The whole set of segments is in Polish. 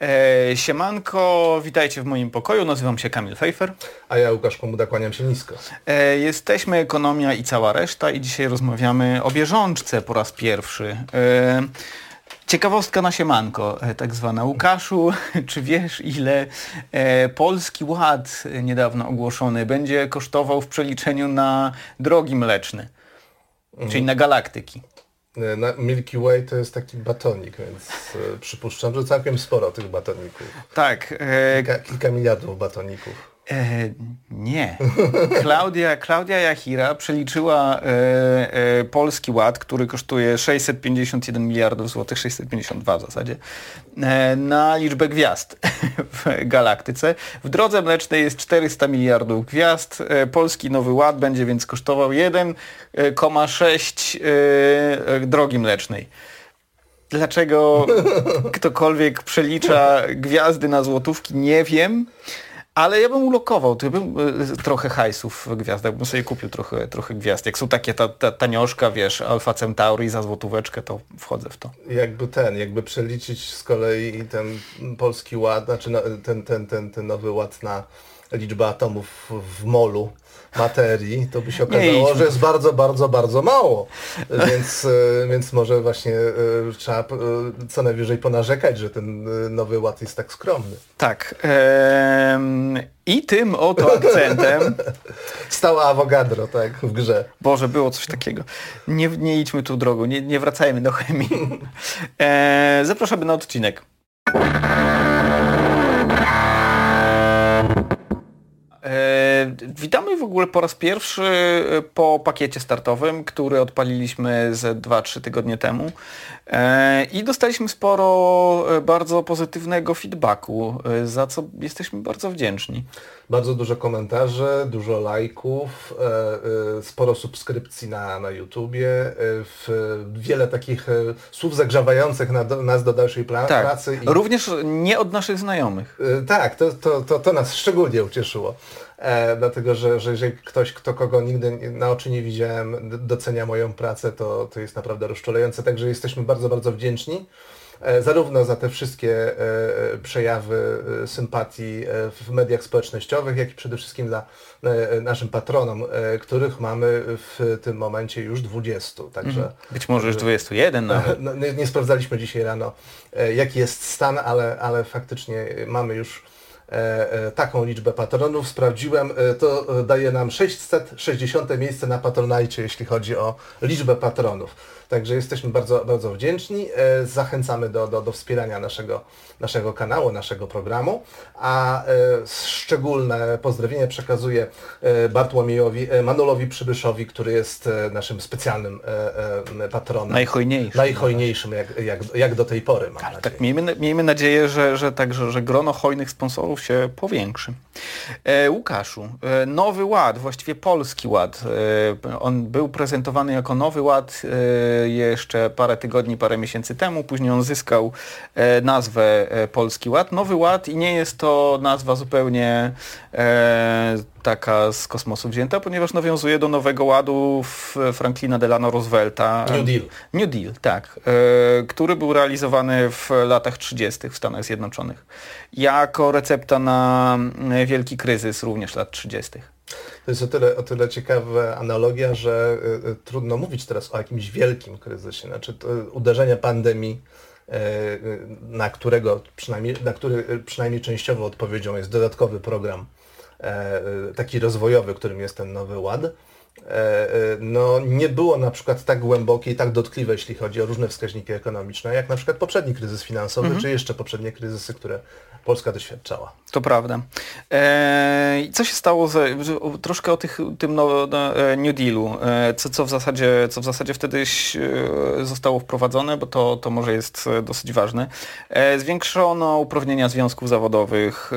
E, siemanko, witajcie w moim pokoju, nazywam się Kamil Fejfer. A ja Łukasz Komuda, kłaniam się nisko. E, jesteśmy Ekonomia i cała reszta i dzisiaj rozmawiamy o bieżączce po raz pierwszy. E, ciekawostka na siemanko, e, tak zwana. Łukaszu, czy wiesz ile e, Polski Ład niedawno ogłoszony będzie kosztował w przeliczeniu na drogi mleczne, czyli na galaktyki? E, Milky Way to jest taki batonik, więc e, przypuszczam, że całkiem sporo tych batoników. Tak. E, Kilka, kilka miliardów batoników. E, nie. Klaudia, Klaudia Jachira przeliczyła e, e, Polski Ład, który kosztuje 651 miliardów złotych, 652 w zasadzie, e, na liczbę gwiazd w galaktyce. W drodze mlecznej jest 400 miliardów gwiazd. E, Polski Nowy Ład będzie więc kosztował 1,6 e, drogi mlecznej. Dlaczego ktokolwiek przelicza gwiazdy na złotówki, nie wiem. Ale ja bym ulokował, to bym y, trochę hajsów w gwiazdach, bym sobie kupił trochę, trochę gwiazd. Jak są takie ta, ta tanioszka, wiesz, Alfa Centauri za złotóweczkę, to wchodzę w to. Jakby ten, jakby przeliczyć z kolei ten polski ład, znaczy ten, ten, ten, ten nowy ład na liczbę atomów w molu materii, to by się okazało, że jest bardzo, bardzo, bardzo mało. Więc, e, więc może właśnie e, trzeba e, co najwyżej ponarzekać, że ten nowy ład jest tak skromny. Tak. I tym oto akcentem, Stała Avogadro, tak, w grze. Boże, było coś takiego. Nie, nie idźmy tu drogą, nie, nie wracajmy do chemii. Zapraszamy na odcinek. Witamy w ogóle po raz pierwszy e, po pakiecie startowym, który odpaliliśmy ze 2-3 tygodnie temu. E, i dostaliśmy sporo e, bardzo pozytywnego feedbacku, e, za co jesteśmy bardzo wdzięczni. Bardzo dużo komentarzy, dużo lajków, e, e, sporo subskrypcji na, na YouTubie, e, wiele takich e, słów zagrzewających na, nas do dalszej Tak, pracy. również nie od naszych znajomych. E, Tak, to, to, to, to nas szczególnie ucieszyło. E, dlatego, że, że jeżeli ktoś, kto kogo nigdy na oczy nie widziałem, docenia moją pracę, to, to jest naprawdę rozczulające. Także jesteśmy bardzo, bardzo wdzięczni. E, zarówno za te wszystkie e, e, przejawy sympatii w mediach społecznościowych, jak i przede wszystkim dla naszym patronom, których mamy w tym momencie już 20. Także Być może już 21 nawet. no, nie, nie sprawdzaliśmy dzisiaj rano, jaki jest stan, ale, ale faktycznie mamy już taką liczbę patronów. Sprawdziłem, e, to e, daje nam 660 miejsce na Patronajcie, jeśli chodzi o liczbę patronów. Także jesteśmy bardzo, bardzo wdzięczni. E, Zachęcamy do, do, do wspierania naszego, naszego kanału, naszego programu. A e, szczególne pozdrowienia przekazuję e, Bartłomiejowi, Manulowi Przybyszowi, który jest naszym specjalnym patronem. Najhojniejszy. Najhojniejszym jak, jak, jak do tej pory, mam nadzieję. Tak, miejmy, miejmy nadzieję, że, że, tak, że, grono hojnych sponsorów się powiększy. E, Łukaszu, Nowy Ład, właściwie Polski Ład, on był prezentowany jako Nowy Ład jeszcze parę tygodni, parę miesięcy temu, później on zyskał e, nazwę e, Polski Ład. Nowy Ład i nie jest to nazwa zupełnie e, taka z kosmosu wzięta, ponieważ nawiązuje do Nowego Ładu Franklina Delano Roosevelta. New Deal. New Deal, tak, który był realizowany w latach 30. w Stanach Zjednoczonych jako recepta na mm, wielki kryzys również lat 30. To jest o tyle, o tyle ciekawa analogia, że y, y, trudno mówić teraz o jakimś wielkim kryzysie. Znaczy to uderzenie pandemii, y, y, na którego przynajmniej, na który y, przynajmniej częściowo odpowiedzią jest dodatkowy program e, y, taki rozwojowy, którym jest ten Nowy Ład. E, e, no, nie było na przykład tak głębokie i tak dotkliwe, jeśli chodzi o różne wskaźniki ekonomiczne, jak na przykład poprzedni kryzys finansowy, czy jeszcze poprzednie kryzysy, które Polska doświadczała. To prawda. E, I co się stało, z, troszkę o tych, tym no, no, e, New Dealu, e, co, co, w zasadzie, co w zasadzie wtedy zostało wprowadzone, bo to, to może jest dosyć ważne. E, Zwiększono uprawnienia związków zawodowych,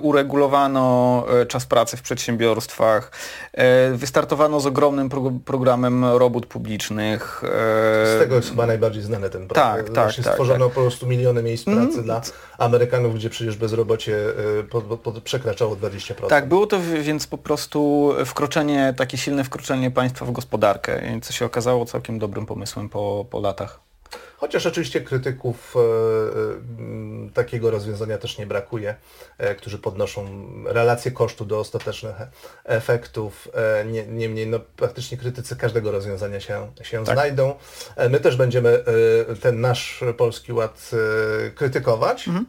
uregulowano czas pracy w przedsiębiorstwach, e, wystartowano z ogromnym pro, programem robót publicznych. e, Z tego jest chyba najbardziej znany ten program. tak, tak, tak, Stworzono tak. po prostu miliony miejsc Mhm. pracy dla Amerykanów, gdzie przecież bezrobocie po, po, po, przekraczało 20%. Tak, było to więc po prostu wkroczenie, takie silne wkroczenie państwa w gospodarkę, co się okazało całkiem dobrym pomysłem po, po latach. Chociaż oczywiście krytyków e, e, takiego rozwiązania też nie brakuje, którzy podnoszą relację kosztu do ostatecznych efektów. Niemniej no, praktycznie krytycy każdego rozwiązania się, się tak. znajdą. My też będziemy ten nasz Polski Ład krytykować. Mhm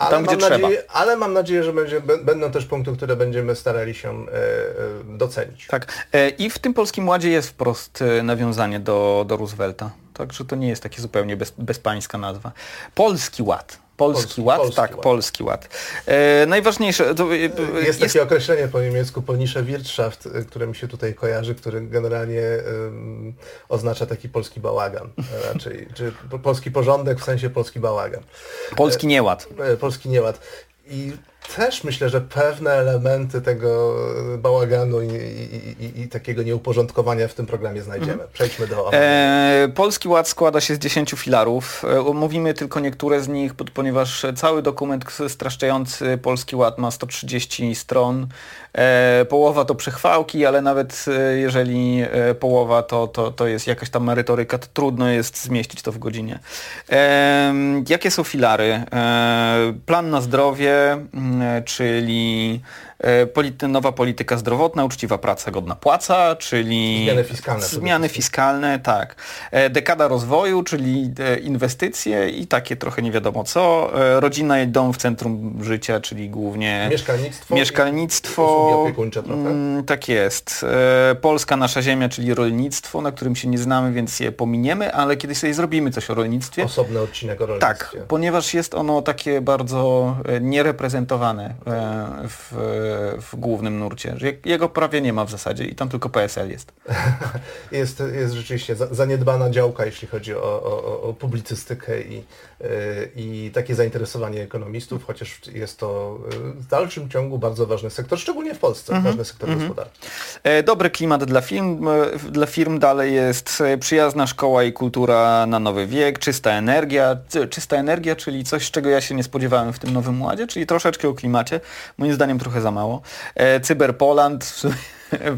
ale Tam, mam nadzieję, trzeba. Ale mam nadzieję, że będzie, będą też punkty, które będziemy starali się e, e, docenić. Tak. E, I w tym Polskim Ładzie jest wprost nawiązanie do, do Roosevelta. Także to nie jest takie zupełnie bez, bezpańska nazwa. Polski Ład. Polski, polski Ład? Polski tak, ład. Polski Ład. E, najważniejsze... To, e, jest, jest, takie określenie po niemiecku Polnische Wirtschaft, e, które mi się tutaj kojarzy, który generalnie um, oznacza taki polski bałagan. Raczej, czy polski porządek w sensie polski bałagan. Polski nieład. E, polski nieład. I też myślę, że pewne elementy tego bałaganu i, i, i, i takiego nieuporządkowania w tym programie znajdziemy. Mhm. Przejdźmy do... E, Polski Ład składa się z 10 filarów. E, omówimy tylko niektóre z nich, ponieważ cały dokument straszczający Polski Ład ma 130 stron. E, połowa to przechwałki, ale nawet e, jeżeli e, połowa to, to, to jest jakaś tam merytoryka, to trudno jest zmieścić to w godzinie. E, jakie są filary? plan na zdrowie, czyli E, polity, nowa polityka zdrowotna, uczciwa praca, godna płaca, czyli zmiany fiskalne. Zmiany fiskalne, tak. E, dekada rozwoju, czyli e, inwestycje i takie trochę nie wiadomo co. Rodzina i dom w centrum życia, czyli głównie mieszkalnictwo. Mieszkalnictwo. Mm, tak jest. Polska nasza ziemia, czyli rolnictwo, na którym się nie znamy, więc je pominiemy, ale kiedyś sobie zrobimy coś o rolnictwie. Osobny odcinek o rolnictwie. Tak, ponieważ jest ono takie bardzo niereprezentowane w w głównym nurcie. Jego prawie nie ma w zasadzie i tam tylko PSL jest. jest, jest rzeczywiście zaniedbana działka, jeśli chodzi o, o, o publicystykę i, e, i takie zainteresowanie ekonomistów, chociaż jest to e, w dalszym ciągu bardzo ważny sektor, szczególnie w Polsce, mm -hmm. ważny sektor mm -hmm. gospodarczy. E, dobry klimat dla firm. Dla firm dalej jest przyjazna szkoła i kultura na nowy wiek, czysta energia. Czysta energia, czyli coś, czego ja się nie spodziewałem w tym nowym ładzie, czyli troszeczkę o klimacie. Moim zdaniem trochę za mało mało. E, Cyberpoland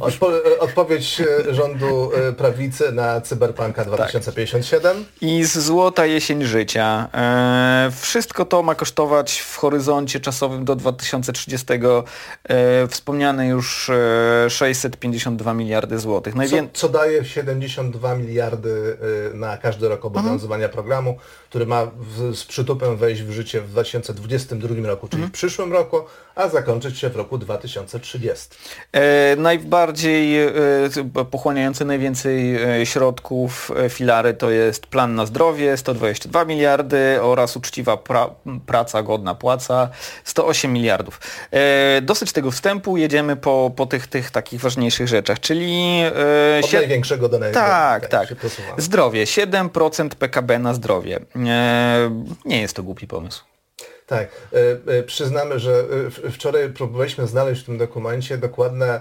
Odpo odpowiedź e, rządu e, prawicy na Cyberpunka 2057. Tak. I z złota jesień życia. E, wszystko to ma kosztować w horyzoncie czasowym do 2030 e, wspomniane już e, 652 miliardy złotych. Najwię... Co, co, daje 72 miliardy e, na każdy rok obowiązywania mhm. programu, który ma w, z przytupem wejść w życie w 2022 roku, czyli mhm. w przyszłym roku, a zakończyć się w roku 2030. E, najbardziej e, pochłaniający najwięcej e, środków e, filary to jest plan na zdrowie 122 miliardy oraz uczciwa pra praca, godna płaca 108 miliardów. E, dosyć tego wstępu, jedziemy po, po tych, tych takich ważniejszych rzeczach, czyli... Od si największego do największego. Tak, tak. Zdrowie, 7% PKB na zdrowie. nie jest to głupi pomysł. Tak. E, e, przyznamy, że e, wczoraj próbowaliśmy znaleźć w tym dokumencie dokładne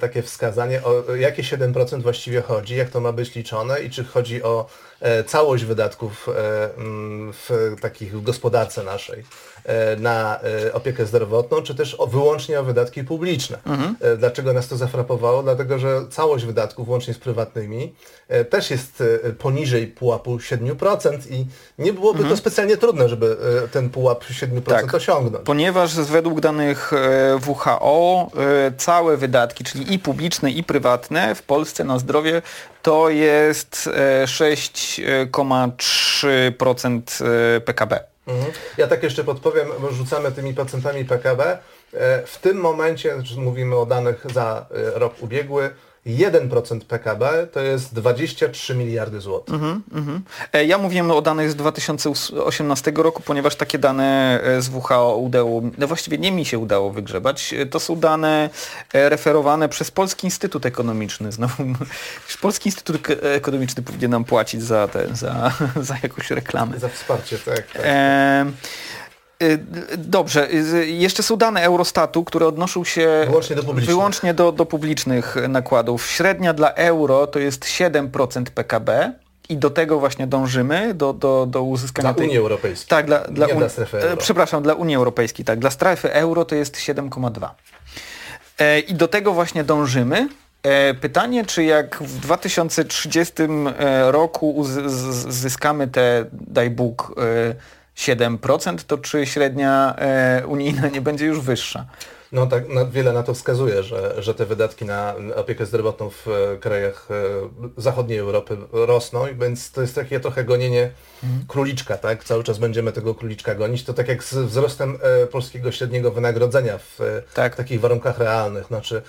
takie wskazanie, o jakie 7% właściwie chodzi, jak to ma być liczone i czy chodzi o całość wydatków mm, w takich gospodarce naszej. E, na e, opiekę zdrowotną, czy też wyłącznie o wydatki publiczne. Mhm. E, dlaczego nas to zafrapowało? Dlatego, że całość wydatków, łącznie z prywatnymi, też jest poniżej pułapu 7% i nie byłoby mhm. to specjalnie trudne, żeby ten pułap 7% tak, osiągnąć. Ponieważ według danych WHO całe wydatki, czyli i publiczne, i prywatne w Polsce na zdrowie to jest 6,3% PKB. Mhm. Ja tak jeszcze podpowiem, bo rzucamy tymi procentami PKB. E, w tym momencie, znaczy mówimy o danych za e, rok ubiegły, 1% PKB to jest 23 miliardy złotych. Mm -hmm. Ja mówiłem o danych z 2018 roku, ponieważ takie dane z WHO udało, no właściwie nie mi się udało wygrzebać. To są dane referowane przez Polski Instytut Ekonomiczny. Znowu, Polski Instytut Ekonomiczny powinien nam płacić za, te, za, za jakąś reklamę. Za wsparcie, tak. tak. E dobrze, y, jeszcze są dane Eurostatu, które odnoszą się wyłącznie do publicznych, wyłącznie do, do publicznych nakładów. Średnia dla euro to jest 7% PKB. I do tego właśnie dążymy, do, do, do uzyskania... Dla tej... Unii Europejskiej. Tak, dla, dla, Nie dla strefy euro. Przepraszam, dla Unii Europejskiej, tak. Dla strefy euro to jest 7,2. E, I do tego właśnie dążymy. E, pytanie, czy jak w 2030 e, roku uzyskamy te, daj Bóg, 7%, to czy średnia e, unijna nie będzie już wyższa? No tak, na, wiele na to wskazuje, że, że te wydatki na opiekę zdrowotną w e, krajach e, zachodniej Europy rosną, więc to jest takie trochę gonienie mhm. króliczka, tak? Cały czas będziemy tego króliczka gonić. To tak jak z wzrostem e, polskiego średniego wynagrodzenia w tak. takich warunkach realnych. Znaczy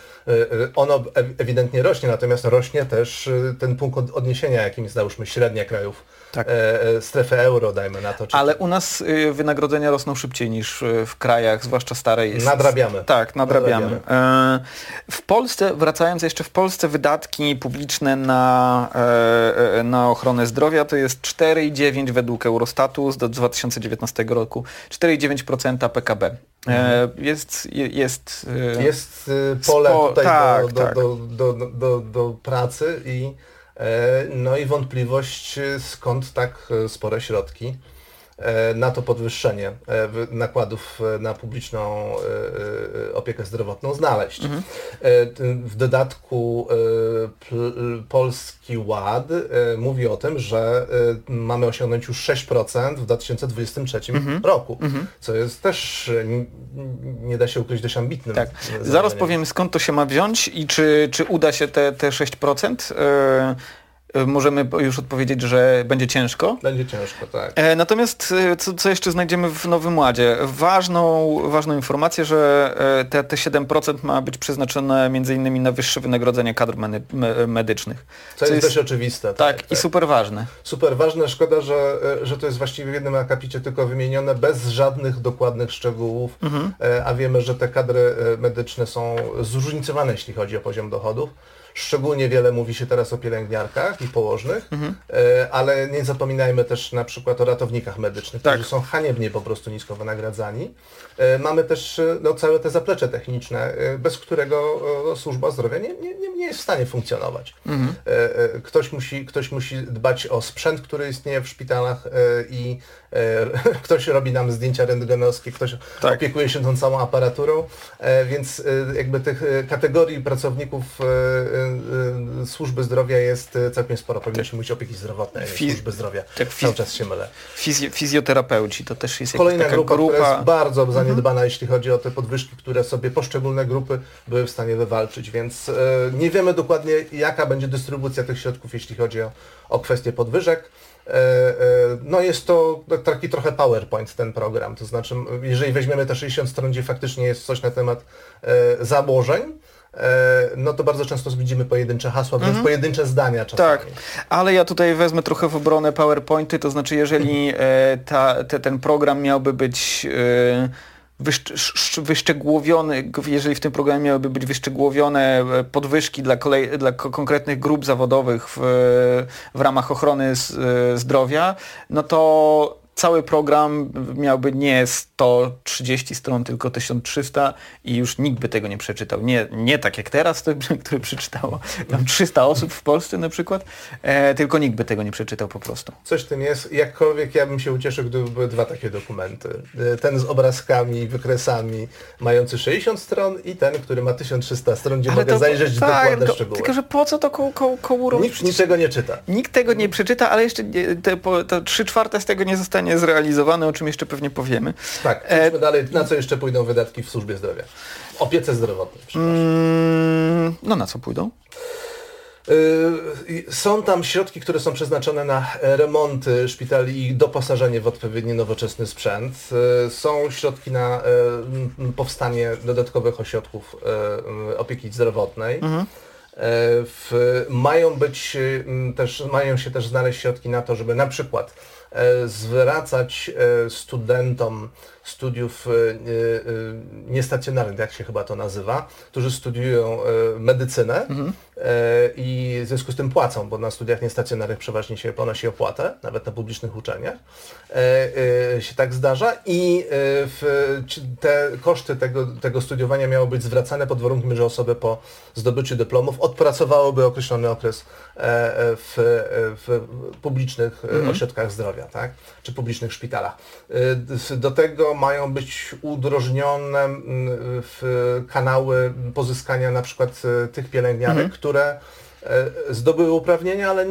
ono ewidentnie rośnie, natomiast rośnie też ten punkt odniesienia, jakim jest załóżmy średnia krajów tak. strefy euro, dajmy na to. Ale u nas wynagrodzenia rosną szybciej niż w krajach, zwłaszcza starej. Nadrabiamy. Tak, nadrabiamy. nadrabiamy. E, w Polsce, wracając jeszcze w Polsce, wydatki publiczne na, e, e, na ochronę zdrowia to jest 4,9 według Eurostatu do 2019 roku. 4,9% PKB. Mhm. Jest, jest, jest pole spo, tutaj tak, do, tak. Do, do, do, do pracy i no i wątpliwość skąd tak spore środki. E, na to podwyższenie e, nakładów e, na publiczną opiekę zdrowotną znaleźć. Mhm. W dodatku Polski Ład mówi o tym, że mamy osiągnąć już 6% w 2023 mhm. roku, mhm. co jest też, nie da się ukryć, dość ambitnym. Tak. Zaraz powiem skąd to się ma wziąć i czy, czy uda się te, te 6%. Y, możemy już odpowiedzieć, że będzie ciężko. Będzie ciężko, tak. E, natomiast e, co, co jeszcze znajdziemy w Nowym Ładzie? Ważną, ważną informację, że e, te, te 7% ma być przeznaczone innymi na wyższe wynagrodzenie kadr medycznych. Co, jest, jest dość oczywiste. Tak, tak, i tak. super ważne. Super ważne. Szkoda, że, że to jest właściwie w jednym akapicie tylko wymienione, bez żadnych dokładnych szczegółów, mhm. a wiemy, że te kadry medyczne są zróżnicowane, jeśli chodzi o poziom dochodów. Szczególnie wiele mówi się teraz o pielęgniarkach i położnych, mhm. E, ale nie zapominajmy też na przykład o ratownikach medycznych, tak. którzy są haniebnie po prostu nisko wynagradzani. E, mamy też e, no, całe te zaplecze techniczne, bez którego służba zdrowia nie, nie, nie jest w stanie funkcjonować. Mhm. Ktoś, musi, ktoś musi dbać o sprzęt, który istnieje w szpitalach i ktoś robi nam zdjęcia rentgenowskie, ktoś tak. opiekuje się tą całą aparaturą, więc jakby tych kategorii pracowników służby zdrowia jest y, całkiem sporo. Powinniśmy tak. mówić opieki zdrowotnej, Fiz... służby zdrowia. Tak, Cały czas się mylę. Fizjo fizjoterapeuci to też jest Kolejna taka grupa, grupa, która jest bardzo mhm. zaniedbana, mhm. jeśli chodzi o te podwyżki, które sobie poszczególne grupy były w stanie wywalczyć, więc nie wiemy dokładnie jaka będzie dystrybucja tych środków, jeśli chodzi o, o kwestie podwyżek. No jest to taki trochę PowerPoint ten program, to znaczy jeżeli weźmiemy te 60 stron, gdzie faktycznie jest coś na temat założeń, no to bardzo często widzimy pojedyncze hasła, wręcz mhm. pojedyncze zdania czasami. Tak, ale ja tutaj wezmę trochę w obronę PowerPointy, to znaczy jeżeli mhm. e, ta, te, ten program miałby być e, wyszczegółowiony, jeżeli w tym programie miałyby być wyszczegółowione podwyżki dla, kolej, dla konkretnych grup zawodowych w, w ramach ochrony zdrowia, no to cały program miałby nie 130 stron, tylko 1300 i już nikt by tego nie przeczytał. Nie, nie tak jak teraz, który przeczytało tam 300 osób w Polsce na przykład, e, tylko nikt by tego nie przeczytał po prostu. Coś w tym jest. Jakkolwiek ja bym się ucieszył, gdyby były dwa takie dokumenty. E, ten z obrazkami, wykresami, mający 60 stron i ten, który ma 1300 stron, gdzie Ale mogę to, zajrzeć tak, dokładne tylko, szczegóły. Tylko, że po co to ko ko kołurą? Nikt niczego nie czyta. Nikt tego nie przeczyta, ale jeszcze te, po, to 3 czwarte z tego nie zostanie zrealizowane, o czym jeszcze pewnie powiemy. Tak, e... dalej. Na co jeszcze pójdą wydatki w służbie zdrowia? Opiece zdrowotnej, mm, no na co pójdą? Y, są tam środki, które są przeznaczone na remonty szpitali i doposażenie w odpowiedni nowoczesny sprzęt. Y, są środki na y, powstanie dodatkowych ośrodków opieki zdrowotnej. Mhm. W, mają być też, mają się też znaleźć środki na to, żeby na przykład zwracać studentom studiów e, e, niestacjonarnych, jak się chyba to nazywa, którzy studiują e, medycynę mhm. i w związku z tym płacą, bo na studiach niestacjonarnych przeważnie się ponosi opłatę, nawet na publicznych uczelniach. Się tak zdarza i te koszty tego, tego studiowania miały być zwracane pod warunkiem, że osoby po zdobyciu dyplomów odpracowałyby określony okres w, w publicznych mhm. ośrodkach zdrowia, tak? czy publicznych szpitalach. Do tego mają być udrożnione mm, w kanały pozyskania na przykład e, tych pielęgniarek, mhm. które e, zdobyły uprawnienia, ale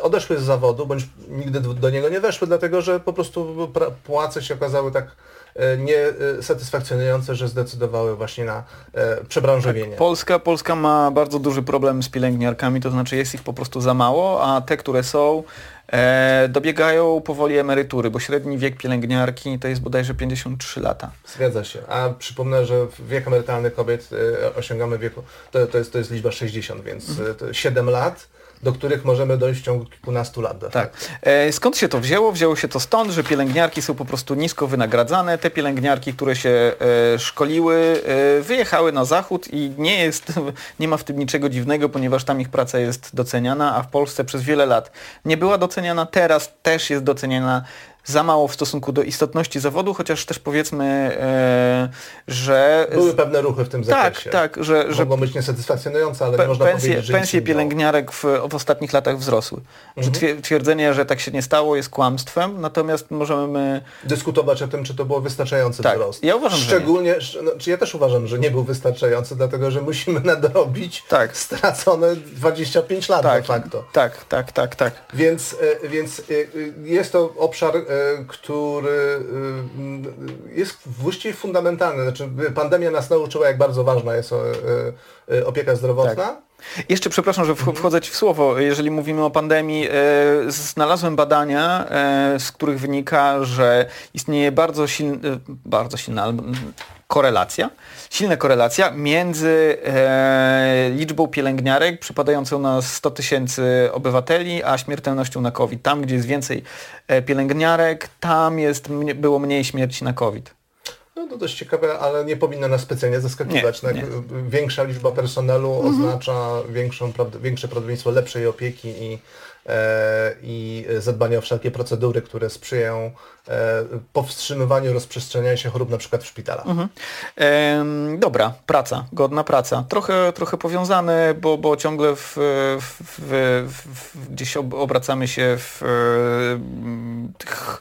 odeszły z zawodu, bądź nigdy do niego nie weszły, dlatego że po prostu płace się okazały tak E, niesatysfakcjonujące, że zdecydowały właśnie na przebranżowienie. Tak, Polska, Polska ma bardzo duży problem z pielęgniarkami, to znaczy jest ich po prostu za mało, a te, które są, e, dobiegają powoli emerytury, bo średni wiek pielęgniarki to jest bodajże 53 lata. Zgadza się. A przypomnę, że wiek emerytalny kobiet e, osiągamy wieku, to, to, jest, to jest liczba 60, więc mhm. 7 lat do których możemy dojść w ciągu kilkunastu lat. Tak. E, skąd się to wzięło? Wzięło się to stąd, że pielęgniarki są po prostu nisko wynagradzane. Te pielęgniarki, które się e, szkoliły, e, wyjechały na zachód i nie jest, nie ma w tym niczego dziwnego, ponieważ tam ich praca jest doceniana, a w Polsce przez wiele lat nie była doceniana, teraz też jest doceniana za mało w stosunku do istotności zawodu, chociaż też powiedzmy, e, że... Były pewne ruchy w tym tak, zakresie. Tak, tak, że... że Mogą być niesatysfakcjonujące, ale pe, nie można pensje, powiedzieć, że Pensje pielęgniarek w, w ostatnich latach wzrosły. Mhm. Że twierdzenie, że tak się nie stało jest kłamstwem, natomiast możemy... Dyskutować o tym, czy to było wystarczający tak, wzrost. Ja uważam, Szczególnie, że no, ja też uważam, że nie był wystarczający, dlatego że musimy nadrobić tak. stracone 25 lat tak, de facto. Tak, tak, tak, tak. Więc, e, więc e, jest to obszar który y, jest właściwie fundamentalny. Znaczy, pandemia nas nauczyła, jak bardzo ważna jest e, e, opieka zdrowotna. Tak. Jeszcze przepraszam, że mhm. wchodzę Ci w słowo. Jeżeli mówimy o pandemii, e, znalazłem badania, z których wynika, że istnieje bardzo silna, bardzo silna, korelacja, silna korelacja między e, liczbą pielęgniarek przypadającą na 100 tysięcy obywateli, a śmiertelnością na COVID. Tam, gdzie jest więcej e, pielęgniarek, tam jest, było mniej śmierci na COVID. No to dość ciekawe, ale nie powinno nas specjalnie zaskakiwać. Nie, nie. Większa liczba personelu mhm. oznacza większą, większe prawdopodobieństwo lepszej opieki i E, i zadbanie o wszelkie procedury, które sprzyjają e, powstrzymywaniu rozprzestrzeniania się chorób na przykład w szpitalach. Mhm. E, dobra, praca, godna praca. Trochę, trochę powiązane, bo, bo ciągle w, w, w, gdzieś obracamy się w tych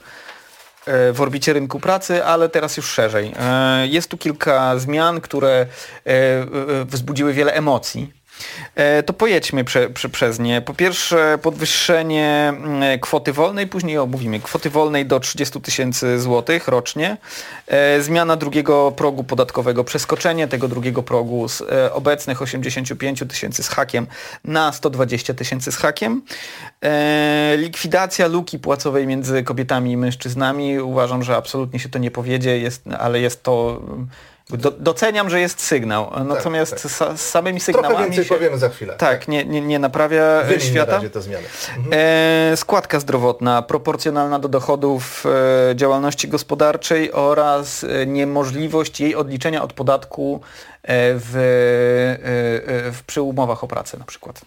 w orbicie rynku pracy, ale teraz już szerzej. Jest tu kilka zmian, które wzbudziły wiele emocji E, to pojedźmy prze, prze, przez nie. Po pierwsze podwyższenie mm, kwoty wolnej, później omówimy kwoty wolnej do 30 tysięcy złotych rocznie, e, zmiana drugiego progu podatkowego, przeskoczenie tego drugiego progu z e, obecnych 85 tysięcy z hakiem na 120 tysięcy z hakiem, likwidacja luki płacowej między kobietami i mężczyznami. Uważam, że absolutnie się to nie powiedzie, jest, ale jest to do, doceniam, że jest sygnał, tak, natomiast tak, tak. z samymi sygnałami Trochę więcej się, powiemy za chwilę. Tak. Nie, nie, nie naprawia Wymień świata. Na te zmiany. Mhm. E, składka zdrowotna, proporcjonalna do dochodów e, działalności gospodarczej oraz e, niemożliwość jej odliczenia od podatku e, w, e, e, w, przy umowach o pracę na przykład.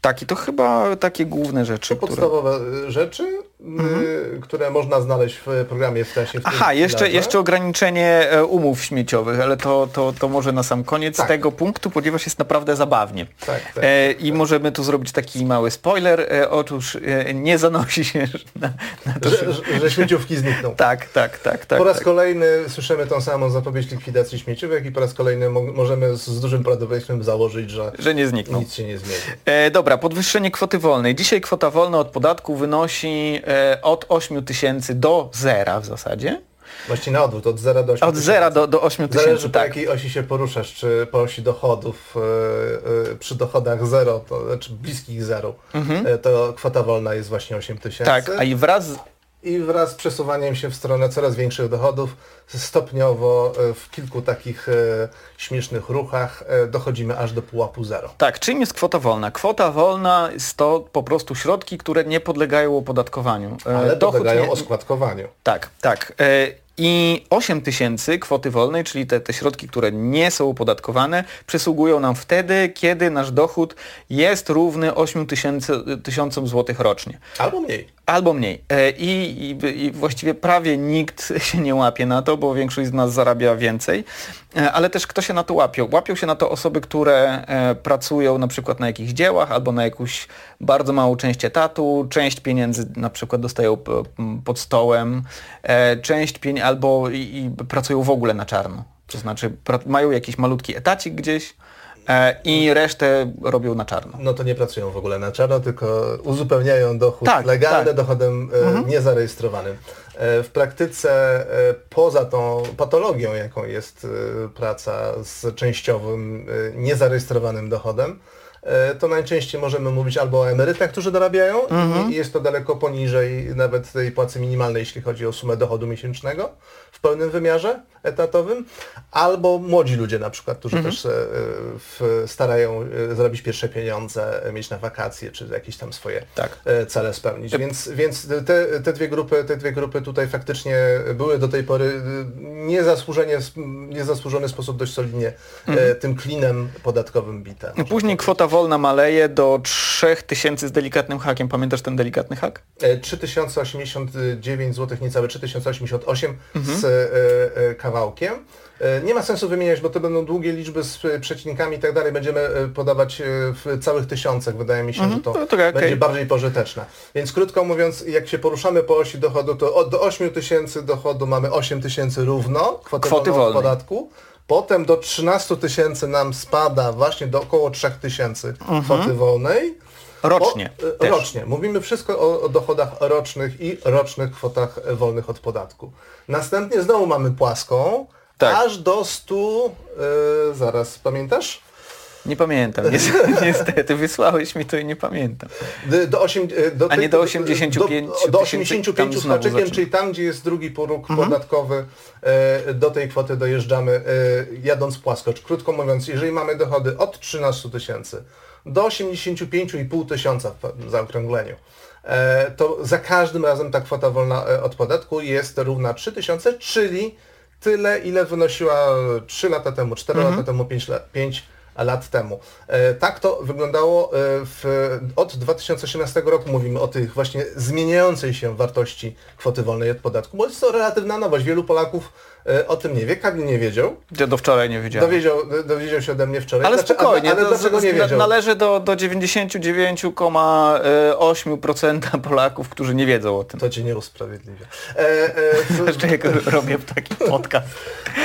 Tak, i to chyba takie główne rzeczy. To podstawowe które... rzeczy, mhm. które można znaleźć w programie w sensie. W Aha, jeszcze, jeszcze ograniczenie e, umów śmieciowych, ale to, to, to może na sam koniec tak. tego punktu, ponieważ jest naprawdę zabawnie. Tak, tak, e, I możemy tu zrobić taki mały spoiler. E, otóż e, nie zanosi się na, na to, że, że, że śmieciówki znikną. tak, tak, tak, tak. Po raz tak. kolejny słyszymy tą samą zapowiedź likwidacji śmieciówek i po raz kolejny mo możemy z, z dużym prawdopodobieństwem założyć, że, że nie znikną. nic się nie zmieni. E, dobra, podwyższenie kwoty wolnej. Dzisiaj kwota wolna od podatku wynosi od 8 tysięcy do zera w zasadzie. Właściwie na odwrót, od 0 do 8 Od 0 do, do 8 tysięcy, Zależy tak. po jakiej osi się poruszasz, czy po osi dochodów, yy, yy, przy dochodach 0, to znaczy bliskich 0, mhm. yy, to kwota wolna jest właśnie 8 tysięcy. Tak, a i wraz i wraz z przesuwaniem się w stronę coraz większych dochodów, stopniowo e, w kilku takich e, śmiesznych ruchach e, dochodzimy aż do pułapu zero. Tak, czym jest kwota wolna? Kwota wolna jest to po prostu środki, które nie podlegają opodatkowaniu. Ale Dochód podlegają nie... oskładkowaniu. Tak, tak. I 8 tysięcy kwoty wolnej, czyli te, te środki, które nie są opodatkowane, przysługują nam wtedy, kiedy nasz dochód jest równy 8 tysiącom złotych rocznie. Albo mniej. Albo mniej. E, I, i, I, właściwie prawie nikt się nie łapie na to, bo większość z nas zarabia więcej. E, ale też kto się na to łapią? Łapią się na to osoby, które e, pracują na przykład na jakichś dziełach albo na jakąś bardzo małą część etatu. Część pieniędzy na przykład dostają pod stołem. Część pieniędzy albo i, i pracują w ogóle na czarno. To znaczy mają jakiś malutki etacik gdzieś e, i resztę robią na czarno. No to nie pracują w ogóle na czarno, tylko uzupełniają dochód Tak, legalny tak. dochodem e, niezarejestrowanym. E, w praktyce poza tą patologią, jaką jest praca z częściowym niezarejestrowanym dochodem, to najczęściej możemy mówić albo o emerytach, którzy dorabiają i jest to daleko poniżej nawet tej płacy minimalnej, jeśli chodzi o sumę dochodu miesięcznego w pełnym wymiarze etatowym, albo młodzi ludzie na przykład, którzy też e, w, starają e, zarobić pierwsze pieniądze, e, mieć na wakacje, czy jakieś tam swoje Tak. e, cele spełnić. Więc, więc te, te, dwie grupy, te dwie grupy tutaj faktycznie były do tej pory e, niezasłużenie, niezasłużony sposób dość solidnie e, tym klinem podatkowym bite. Później kwota wolna maleje do 3000 z delikatnym hakiem. Pamiętasz ten delikatny hak? E, 3089 zł, niecałe 3088 Mhm. z e, e, kawałkiem. E, Nie ma sensu wymieniać, bo to będą długie liczby z e, przecinkami i tak dalej. Będziemy e, podawać e, w całych tysiącach. Wydaje mi się, że to No to okej. będzie bardziej pożyteczne. Więc krótko mówiąc, jak się poruszamy po osi dochodu, to od, do 8 tysięcy dochodu mamy 8 tysięcy równo, Kwoty od wolnej. podatku. Potem do 13 tysięcy nam spada właśnie do około 3 tysięcy kwoty wolnej. Rocznie. O, e, rocznie. Mówimy wszystko o, o dochodach rocznych i rocznych kwotach wolnych od podatku. Następnie znowu mamy płaską, Tak. aż do 100, e, zaraz pamiętasz? Nie pamiętam. Niestety, wysłałeś mi to i nie pamiętam. D- Do, osiem, e, do A nie do 85 do, do tysięcy, 85 tam z haczykiem, czyli tam, gdzie jest drugi próg Mhm. podatkowy, e, do tej kwoty dojeżdżamy e, jadąc płasko. Krótko mówiąc, jeżeli mamy dochody od 13 tysięcy do 85,5 tysiąca w zaokrągleniu, to za każdym razem ta kwota wolna od podatku jest równa 3000, czyli tyle, ile wynosiła 3 lata temu, 4 Mhm. lata temu, 5 lat, 5 lat temu. E, tak to wyglądało e, w, od 2018 roku. Mówimy o tych właśnie zmieniającej się wartości kwoty wolnej od podatku, bo jest to relatywna nowość. Wielu Polaków o tym nie wie. Kamil nie wiedział. Ja do wczoraj nie wiedziałem. Dowiedział, dowiedział się ode mnie wczoraj. Ale Dlaczego- spokojnie, Ale to dlaczego nie wiedział? należy do, do 99,8% Polaków, którzy nie wiedzą o tym. To cię nie usprawiedliwia. E, e, Jeszcze jak robię taki podcast.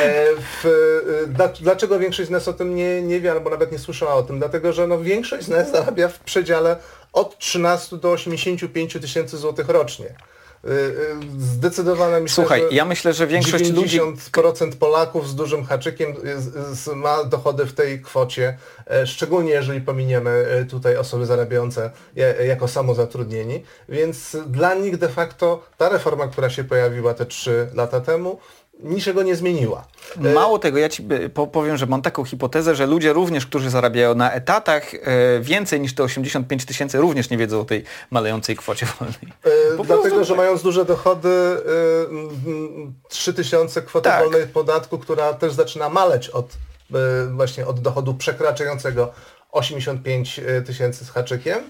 E, w, e, dla, dlaczego większość z nas o tym nie, nie wie albo nawet nie słyszała o tym? Dlatego, że no, większość z nas zarabia w przedziale od 13 do 85 tysięcy złotych rocznie. E, e, Zdecydowane myślę, Słuchaj, że ja myślę, że większość ludzi... 90% Polaków z dużym haczykiem z, ma dochody w tej kwocie, e, szczególnie jeżeli pominiemy e, tutaj osoby zarabiające ja- jako samozatrudnieni, więc dla nich de facto ta reforma, która się pojawiła te 3 lata temu, niczego nie zmieniła. E, Mało tego, ja Ci po- powiem, że mam taką hipotezę, że ludzie również, którzy zarabiają na etatach e, więcej niż te 85 tysięcy, również nie wiedzą o tej malejącej kwocie wolnej. E, Po Dlatego, prostu- że mając duże dochody, y, mm, 3000 kwoty Tak. wolnej od podatku, która też zaczyna maleć od właśnie od dochodu przekraczającego 85 tysięcy z haczykiem, e,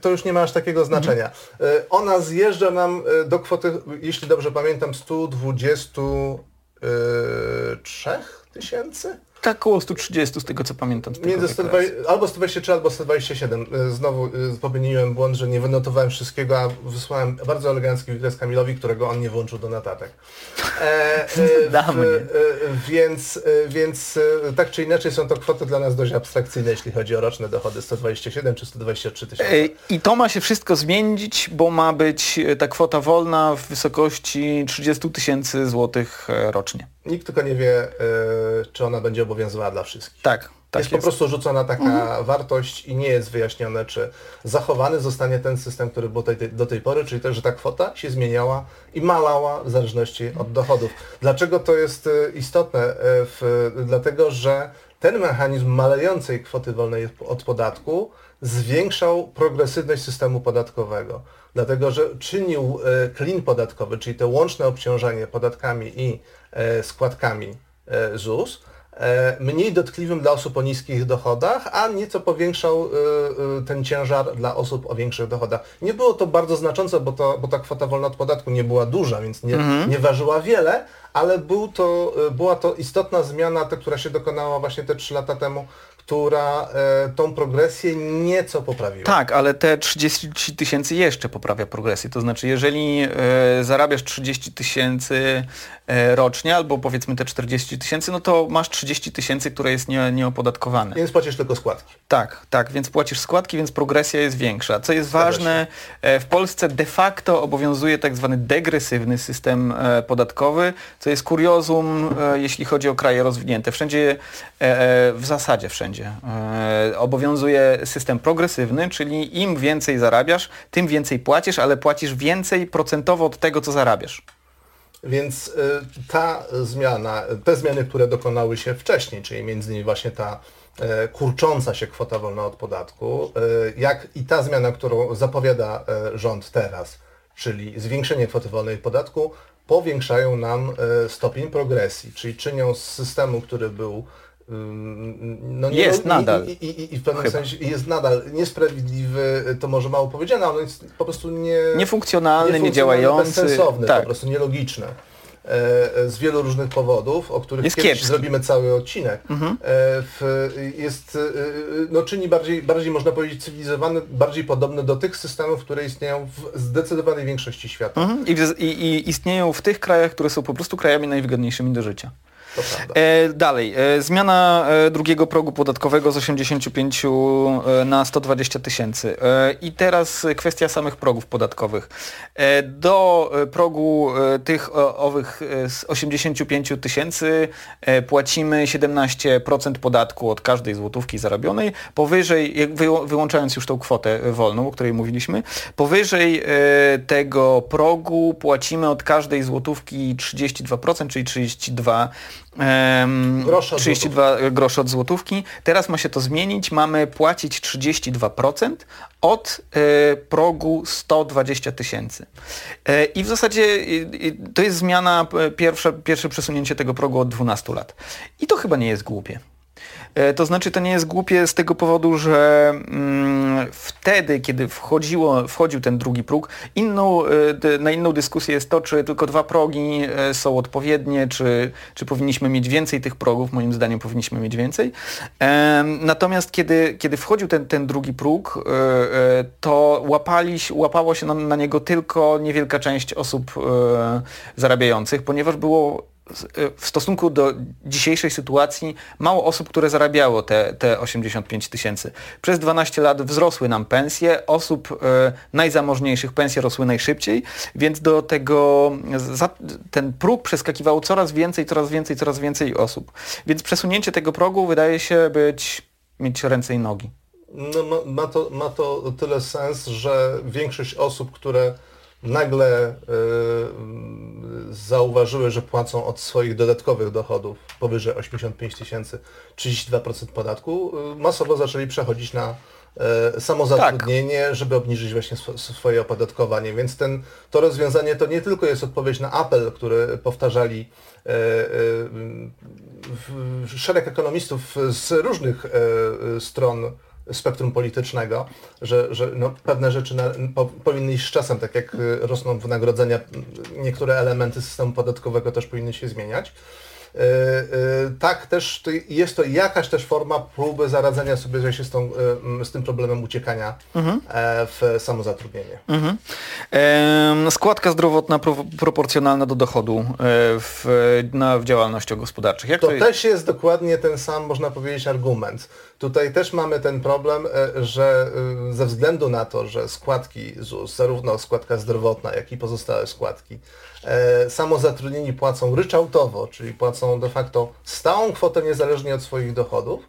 to już nie ma aż takiego znaczenia. E, Ona zjeżdża nam e, do kwoty, jeśli dobrze pamiętam, 123 tysięcy? Tak około 130 z tego co pamiętam. Z Między wykresu. 120, albo 123, albo 127. Y, Znowu y, popełniłem błąd, że nie wynotowałem wszystkiego, a wysłałem bardzo elegancki wykres Kamilowi, którego on nie włączył do notatek. E, e, w- e, więc, e, więc e, tak czy inaczej są to kwoty dla nas dość abstrakcyjne, jeśli chodzi o roczne dochody 127 czy 123 tysiące. E, I to ma się wszystko zmienić, bo ma być e, ta kwota wolna w wysokości 30 tysięcy złotych e, rocznie. Nikt tylko nie wie, e, czy ona będzie obowiązywała dla wszystkich. Tak, tak jest, po prostu rzucona taka wartość i nie jest wyjaśnione, czy zachowany zostanie ten system, który był tej, do tej pory, czyli też, że ta kwota się zmieniała i malała w zależności od dochodów. Dlaczego to jest e, istotne? E, W, dlatego, że ten mechanizm malejącej kwoty wolnej od podatku zwiększał progresywność systemu podatkowego. Dlatego, że czynił e, klin podatkowy, czyli to łączne obciążenie podatkami i e, składkami e, ZUS, mniej dotkliwym dla osób o niskich dochodach, a nieco powiększał e, e, ten ciężar dla osób o większych dochodach. Nie było to bardzo znaczące, bo, to, bo ta kwota wolna od podatku nie była duża, więc nie, nie ważyła wiele, ale był to, e, była to istotna zmiana, ta, która się dokonała właśnie te 3 lata temu, która e, tą progresję nieco poprawiła. Tak, ale te 30 tysięcy jeszcze poprawia progresję. To znaczy, jeżeli e, zarabiasz 30 tysięcy e, rocznie, albo powiedzmy te 40 tysięcy, no to masz 30 tysięcy, które jest nie, nieopodatkowane. Więc płacisz tylko składki. Tak, tak, więc płacisz składki, więc progresja jest większa. Co jest ważne, e, w Polsce de facto obowiązuje tak zwany degresywny system e, podatkowy, co jest kuriozum, e, jeśli chodzi o kraje rozwinięte. Wszędzie, w zasadzie wszędzie, e, obowiązuje system progresywny, czyli im więcej zarabiasz, tym więcej płacisz, ale płacisz więcej procentowo od tego, co zarabiasz. Więc y, ta zmiana, te zmiany, które dokonały się wcześniej, czyli między innymi właśnie ta e, kurcząca się kwota wolna od podatku, e, jak i ta zmiana, którą zapowiada e, rząd teraz, czyli zwiększenie kwoty wolnej od podatku, powiększają nam e, stopień progresji, czyli czynią z systemu, który był no nie- Jest i, nadal. I, i, I w pewnym Chyba. sensie jest nadal niesprawiedliwy, to może mało powiedziane, ale jest po prostu nie... Niefunkcjonalny, niedziałający. bezsensowny, Tak. po prostu nielogiczny. E, z wielu różnych powodów, o których Jest kiedyś kiepski. zrobimy cały odcinek. E, w, jest, e, no, czyni bardziej, bardziej, można powiedzieć, cywilizowany, bardziej podobny do tych systemów, które istnieją w zdecydowanej większości świata. Mhm. I, w- i, I istnieją w tych krajach, które są po prostu krajami najwygodniejszymi do życia. E, dalej, e, zmiana e, drugiego progu podatkowego z 85 e, na 120 tysięcy. E, I teraz kwestia samych progów podatkowych. E, do progu tych o, owych z 85 tysięcy płacimy 17% podatku od każdej złotówki zarobionej. Powyżej, wyłączając już tą kwotę wolną, o której mówiliśmy, powyżej tego progu płacimy od każdej złotówki 32%, czyli 32 od 32 groszy od złotówki. Teraz ma się to zmienić. Mamy płacić 32% od e, progu 120 tysięcy. E, I w zasadzie i, to jest zmiana, e, pierwsze, pierwsze przesunięcie tego progu od 12 lat. I to chyba nie jest głupie. E, To znaczy to nie jest głupie z tego powodu, że mm, wtedy, kiedy wchodziło, wchodził ten drugi próg, inną, e, na inną dyskusję jest to, czy tylko dwa progi e, są odpowiednie, czy, czy powinniśmy mieć więcej tych progów. Moim zdaniem powinniśmy mieć więcej. Natomiast kiedy, kiedy wchodził ten, ten drugi próg, to łapali, łapało się na, na niego tylko niewielka część osób zarabiających, ponieważ było w stosunku do dzisiejszej sytuacji mało osób, które zarabiało te, te 85 tysięcy. Przez 12 lat wzrosły nam pensje, osób e, najzamożniejszych pensje rosły najszybciej, więc do tego za, ten próg przeskakiwało coraz więcej, coraz więcej, coraz więcej osób. Więc przesunięcie tego progu wydaje się być mieć ręce i nogi. No, ma, ma, to, ma to tyle sens, że większość osób, które nagle y, zauważyły, że płacą od swoich dodatkowych dochodów powyżej 85 tysięcy 32% podatku, y, masowo zaczęli przechodzić na y, samozatrudnienie, żeby obniżyć właśnie swo, swoje opodatkowanie. Więc ten, to rozwiązanie to nie tylko jest odpowiedź na apel, który powtarzali szereg ekonomistów z różnych stron spektrum politycznego, że, że no, pewne rzeczy na, po, powinny iść z czasem, tak jak e, rosną wynagrodzenia, niektóre elementy systemu podatkowego też powinny się zmieniać. E, e, Tak, też jest to jakaś też forma próby zaradzenia sobie z, tą, z tym problemem uciekania e, w samozatrudnienie. Mhm. Składka zdrowotna pro, proporcjonalna do dochodu e, w, na, w działalnościach gospodarczych. Jak To to jest? też jest dokładnie ten sam, można powiedzieć, argument. Tutaj też mamy ten problem, e, że e, ze względu na to, że składki ZUS, zarówno składka zdrowotna, jak i pozostałe składki, e, samozatrudnieni płacą ryczałtowo, czyli płacą de facto stałą kwotę niezależnie od swoich dochodów,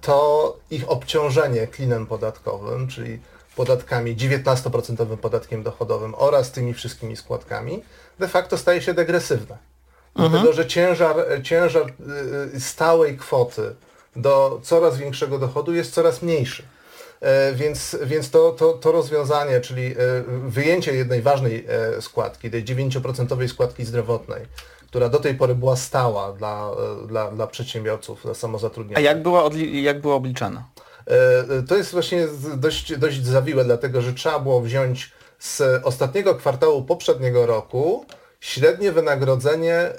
to ich obciążenie klinem podatkowym, czyli podatkami, 19% podatkiem dochodowym oraz tymi wszystkimi składkami, de facto staje się degresywne. Dlatego, że ciężar, ciężar stałej kwoty do coraz większego dochodu jest coraz mniejszy. E, Więc, więc to, to, to rozwiązanie, czyli e, wyjęcie jednej ważnej e, składki, tej 9% składki zdrowotnej, która do tej pory była stała dla, dla, dla przedsiębiorców, dla A samozatrudnionych. jak była, jak była obliczana? To jest właśnie dość, dość zawiłe, dlatego że trzeba było wziąć z ostatniego kwartału poprzedniego roku średnie wynagrodzenie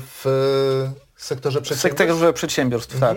w sektorze W przedsiębiorstw sektorze przedsiębiorstw, tak.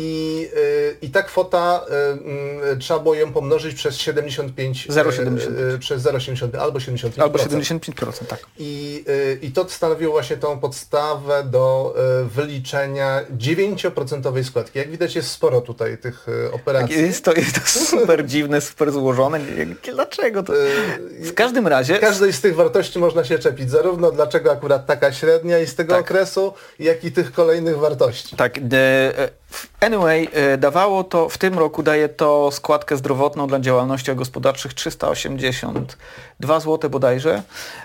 i, y, i ta kwota y, y, trzeba było ją pomnożyć przez 75 0,75. przez 0,75 albo 75%. Albo 75%, tak. I, I to stanowiło właśnie tą podstawę do wyliczenia 9% składki. Jak widać jest sporo tutaj tych operacji. Tak, jest to, jest to super dziwne, super złożone. Dlaczego to? W każdym razie... Każdej z tych wartości można się czepić, zarówno dlaczego akurat taka średnia i z tego tak. okresu, jak i tych kolejnych wartości. Tak. Anyway, e, dawało to, w tym roku daje to składkę zdrowotną dla działalności gospodarczych 382 zł bodajże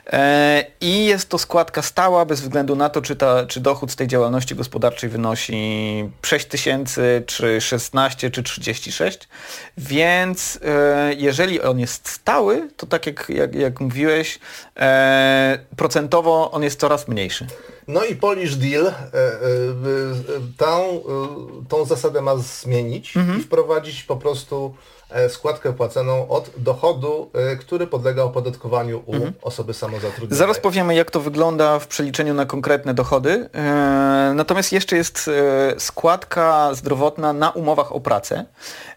e, i jest to składka stała bez względu na to, czy, ta, czy dochód z tej działalności gospodarczej wynosi 6 tysięcy, czy 16, czy 36, więc e, jeżeli on jest stały, to tak jak, jak, jak mówiłeś, procentowo on jest coraz mniejszy. No i Polish Deal tą, tą zasadę ma zmienić mhm. i wprowadzić po prostu e, składkę płaconą od dochodu, e, który podlega opodatkowaniu u mhm. osoby samozatrudnionej. Zaraz powiemy, jak to wygląda w przeliczeniu na konkretne dochody. E, natomiast jeszcze jest składka zdrowotna na umowach o pracę.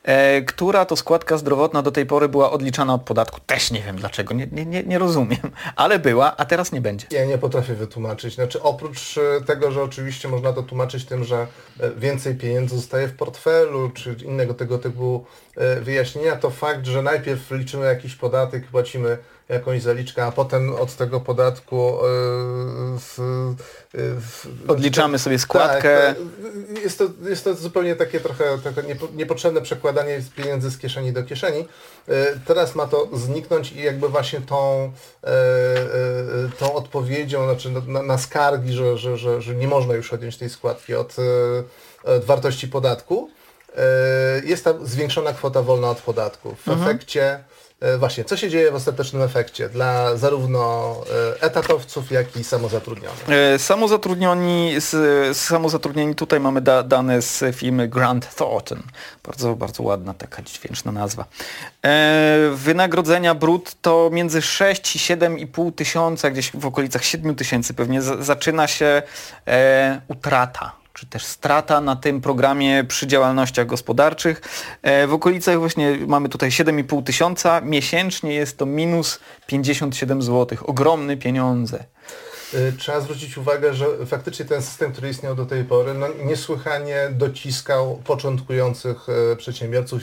E, która to składka zdrowotna do tej pory była odliczana od podatku. Też nie wiem dlaczego, nie, nie, nie rozumiem, ale była, a teraz nie będzie. Ja nie potrafię wytłumaczyć. Znaczy oprócz e, tego, że oczywiście można to tłumaczyć tym, że e, więcej pieniędzy zostaje w portfelu, czy innego tego typu wyjaśnienia, to fakt, że najpierw liczymy jakiś podatek, płacimy jakąś zaliczkę, a potem od tego podatku odliczamy sobie składkę. Tak, jest, to, jest to zupełnie takie trochę, trochę niepotrzebne przekładanie pieniędzy z kieszeni do kieszeni. E, teraz ma to zniknąć i jakby właśnie tą, e, e, tą odpowiedzią znaczy na, na skargi, że, że, że, że nie można już odjąć tej składki od, od wartości podatku, jest ta zwiększona kwota wolna od podatku. W mhm. efekcie właśnie, co się dzieje w ostatecznym efekcie dla zarówno e, etatowców, jak i samozatrudnionych? E, samozatrudnioni, samozatrudnieni tutaj mamy da, dane z firmy Grant Thornton. Bardzo, bardzo ładna taka dźwięczna nazwa. Wynagrodzenia brutto między 6 i 7,5 tysiąca, gdzieś w okolicach 7 tysięcy pewnie zaczyna się utrata czy też strata na tym programie przy działalnościach gospodarczych. E, w okolicach właśnie mamy tutaj 7,5 tysiąca, miesięcznie jest to minus 57 zł. Ogromne pieniądze. Y, trzeba zwrócić uwagę, że faktycznie ten system, który istniał do tej pory, no, niesłychanie dociskał początkujących y, przedsiębiorców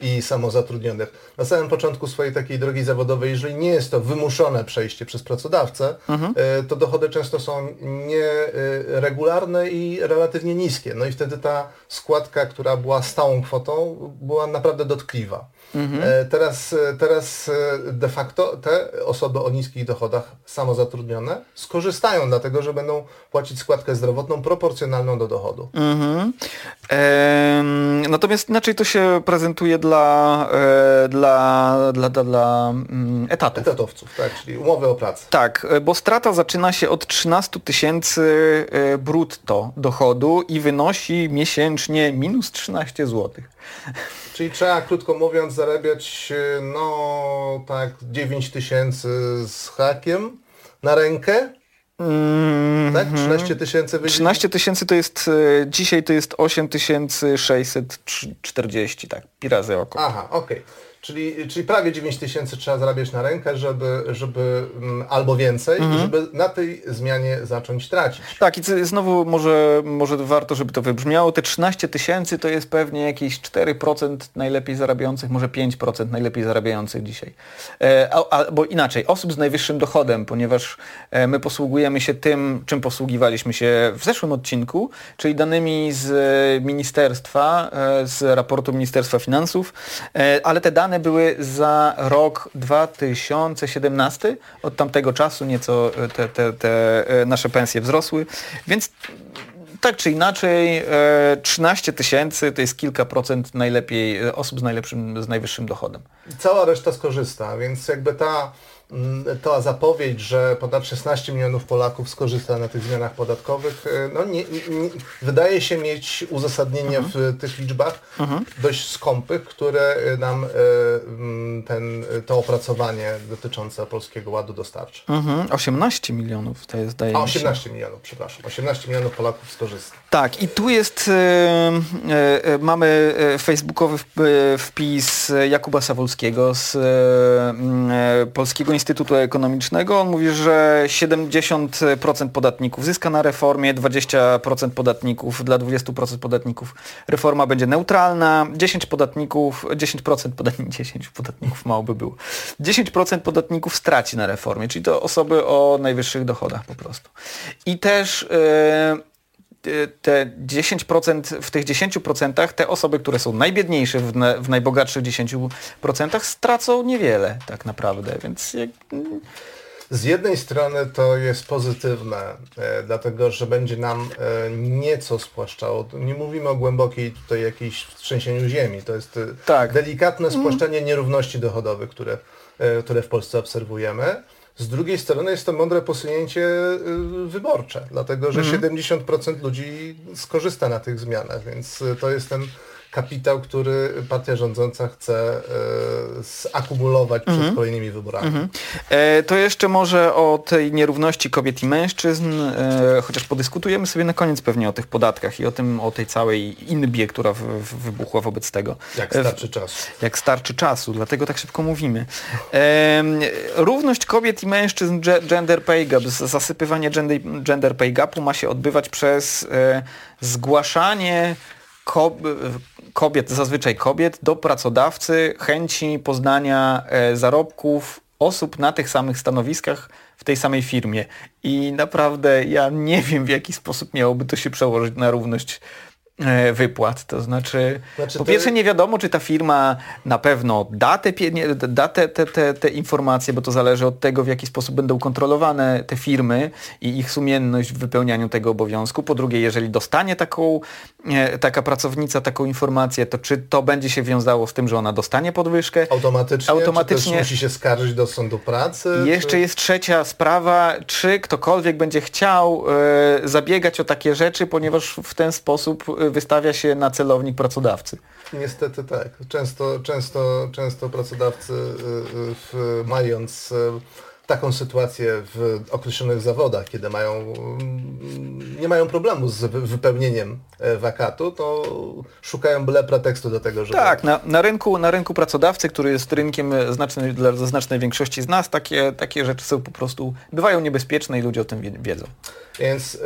i samozatrudnionych. Na samym początku swojej takiej drogi zawodowej, jeżeli nie jest to wymuszone przejście przez pracodawcę, mhm. Y, to dochody często są nieregularne i relatywnie niskie. No i wtedy ta składka, która była stałą kwotą, była naprawdę dotkliwa. Mhm. E, teraz, e, teraz e, de facto te osoby o niskich dochodach samozatrudnione skorzystają, dlatego że będą płacić składkę zdrowotną proporcjonalną do dochodu. Mhm. Ehm, natomiast inaczej to się prezentuje dla, e, dla, dla, dla, dla mm, etatów. Etatowców, tak, czyli umowy o pracę. Tak, bo strata zaczyna się od 13 tysięcy brutto dochodu i wynosi miesięcznie minus 13 złotych. Czyli trzeba, krótko mówiąc, zarabiać no tak 9 tysięcy z hakiem na rękę. Mm -hmm. Tak? 13 tysięcy 13 tysięcy to jest, e, dzisiaj to jest 8640, tak, pi razy około. Aha, okej. Okay. Czyli, czyli prawie 9 tysięcy trzeba zarabiać na rękę, żeby, żeby mm, albo więcej, mhm. żeby na tej zmianie zacząć tracić. Tak i znowu może, może warto, żeby to wybrzmiało. Te 13 tysięcy to jest pewnie jakieś 4% najlepiej zarabiających, może 5% najlepiej zarabiających dzisiaj. E, albo inaczej, osób z najwyższym dochodem, ponieważ e, my posługujemy się tym, czym posługiwaliśmy się w zeszłym odcinku, czyli danymi z ministerstwa, e, z raportu Ministerstwa Finansów, ale te dane dane były za rok 2017. Od tamtego czasu nieco e, te, te, te e, nasze pensje wzrosły, więc tak czy inaczej 13 e, tysięcy to jest kilka procent najlepiej osób z najlepszym, z najwyższym dochodem. Cała reszta skorzysta, więc jakby ta ta zapowiedź, że ponad 16 milionów Polaków skorzysta na tych zmianach podatkowych, e, no nie, nie, wydaje się mieć uzasadnienie mhm. w tych liczbach mhm. dość skąpych, które nam mm, ten, to opracowanie dotyczące Polskiego Ładu dostarczy. Mhm. 18 milionów to jest, daje A, 18 milionów, przepraszam. 18 milionów Polaków skorzysta. Tak, i tu jest, mamy facebookowy wpis Jakuba Sawolskiego z Polskiego Instytutu Ekonomicznego. On mówi, że 70% podatników zyska na reformie, 20% podatników, dla 20% podatników reforma będzie neutralna, 10 podatników, 10% podatników, 10 podatników mało by było, 10% podatników straci na reformie, czyli to osoby o najwyższych dochodach po prostu. I też yy, te 10%, w tych 10% te osoby, które są najbiedniejsze w, w najbogatszych 10% stracą niewiele tak naprawdę, więc jak... Z jednej strony to jest pozytywne, e, dlatego że będzie nam e, nieco spłaszczało. Nie mówimy o głębokiej tutaj jakiejś trzęsieniu ziemi. To jest e, tak. delikatne mhm. spłaszczenie nierówności dochodowych, które, które w Polsce obserwujemy. Z drugiej strony jest to mądre posunięcie y, wyborcze, dlatego że mhm. 70% ludzi skorzysta na tych zmianach, więc to jest ten kapitał, który partia rządząca chce e, zakumulować przed mhm. kolejnymi wyborami. Mhm. E, to jeszcze może o tej nierówności kobiet i mężczyzn, e, chociaż podyskutujemy sobie na koniec pewnie o tych podatkach i o tym, o tej całej inbie, która w, w wybuchła wobec tego. Jak starczy czasu. Jak starczy czasu, dlatego tak szybko mówimy. E, równość kobiet i mężczyzn, gender pay gap, zasypywanie gender, gender pay gapu ma się odbywać przez e, zgłaszanie kobiet, zazwyczaj kobiet, do pracodawcy chęci poznania e, zarobków osób na tych samych stanowiskach w tej samej firmie. I naprawdę ja nie wiem, w jaki sposób miałoby to się przełożyć na równość wypłat. To znaczy, znaczy po pierwsze nie wiadomo, czy ta firma na pewno da, te, da te, te, te, informacje, bo to zależy od tego, w jaki sposób będą kontrolowane te firmy i ich sumienność w wypełnianiu tego obowiązku. Po drugie, jeżeli dostanie taką, e, taka pracownica taką informację, to czy to będzie się wiązało z tym, że ona dostanie podwyżkę? Automatycznie? Automatycznie. musi się skarżyć do sądu pracy? Jeszcze czy... jest trzecia sprawa, czy ktokolwiek będzie chciał e, zabiegać o takie rzeczy, ponieważ w ten sposób wystawia się na celownik pracodawcy. Niestety tak. Często, często, często pracodawcy y, y, mając y, taką sytuację w określonych zawodach, kiedy mają, mm, nie mają problemu z wypełnieniem e, wakatu, to szukają byle pretekstu do tego, żeby... Tak, na, na, rynku, na rynku pracodawcy, który jest rynkiem znaczny, dla znacznej większości z nas, takie, takie rzeczy są po prostu, bywają niebezpieczne i ludzie o tym wiedzą. Więc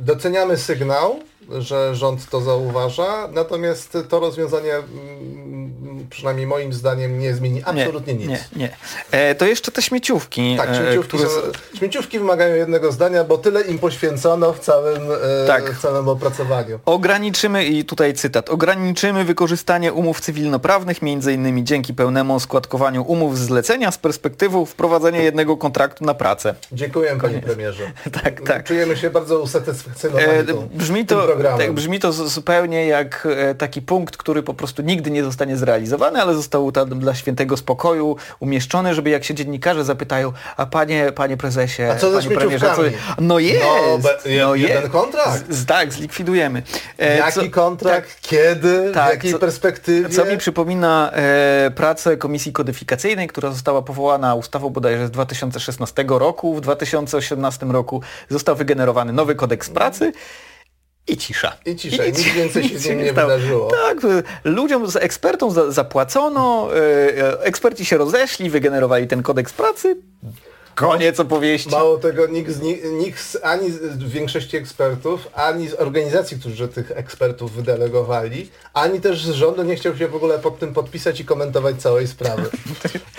doceniamy sygnał, że rząd to zauważa, natomiast to rozwiązanie mm, przynajmniej moim zdaniem nie zmieni absolutnie nie, nic. Nie, nie. E, to jeszcze te śmieciówki. Tak, e, śmieciówki, które... są, śmieciówki wymagają jednego zdania, bo tyle im poświęcono w całym, e, tak. w całym opracowaniu. Ograniczymy, i tutaj cytat, ograniczymy wykorzystanie umów cywilnoprawnych, między innymi dzięki pełnemu składkowaniu umów zlecenia z perspektywą wprowadzenia jednego kontraktu na pracę. Dziękuję panie premierze. tak, tak. Czujemy się bardzo usatysfakcjonowani e, Brzmi to programem. Tak, brzmi to zupełnie jak e, taki punkt, który po prostu nigdy nie zostanie zrealizowany, ale został tam dla świętego spokoju umieszczony, żeby jak się dziennikarze zapytają, a panie, panie prezesie, a co panie premierze, co... No jest! No, be, no jeden jest. kontrakt? Z, tak, zlikwidujemy. E, Jaki co, kontrakt? Tak, kiedy? Tak, w jakiej co, perspektywie? Co mi przypomina e, pracę Komisji Kodyfikacyjnej, która została powołana ustawą bodajże z 2016 roku. W 2018 roku został wygenerowany nowy kodeks pracy. I cisza. I cisza. I, nic więcej się z nim nie wydarzyło. Tak, ludziom, z ekspertom zapłacono, e, eksperci się rozeszli, wygenerowali ten kodeks pracy, Koniec opowieści. Mało tego, nikt, z, nikt z, ani z większości ekspertów, ani z organizacji, którzy tych ekspertów wydelegowali, ani też z rządu nie chciał się w ogóle pod tym podpisać i komentować całej sprawy.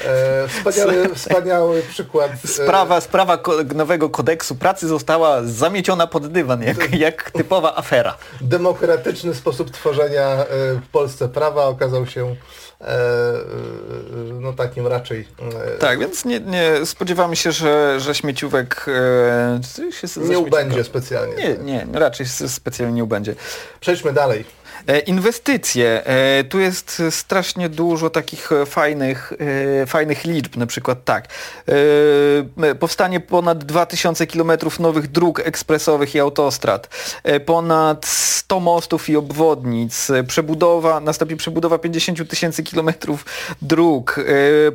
E, wspaniały, wspaniały przykład. E, sprawa, sprawa nowego kodeksu pracy została zamieciona pod dywan, jak, jak typowa afera. Demokratyczny sposób tworzenia e, w Polsce prawa okazał się no takim raczej. E, tak, więc nie, nie spodziewamy się, że, że śmieciówek się nie ubędzie specjalnie. Nie, tak. nie, raczej specjalnie nie ubędzie. Przejdźmy dalej. E, inwestycje. E, tu jest strasznie dużo takich e, fajnych, fajnych liczb. Na przykład tak. Powstanie ponad 2000 km nowych dróg ekspresowych i autostrad. Ponad 100 mostów i obwodnic. Przebudowa, nastąpi przebudowa 50 tysięcy kilometrów dróg.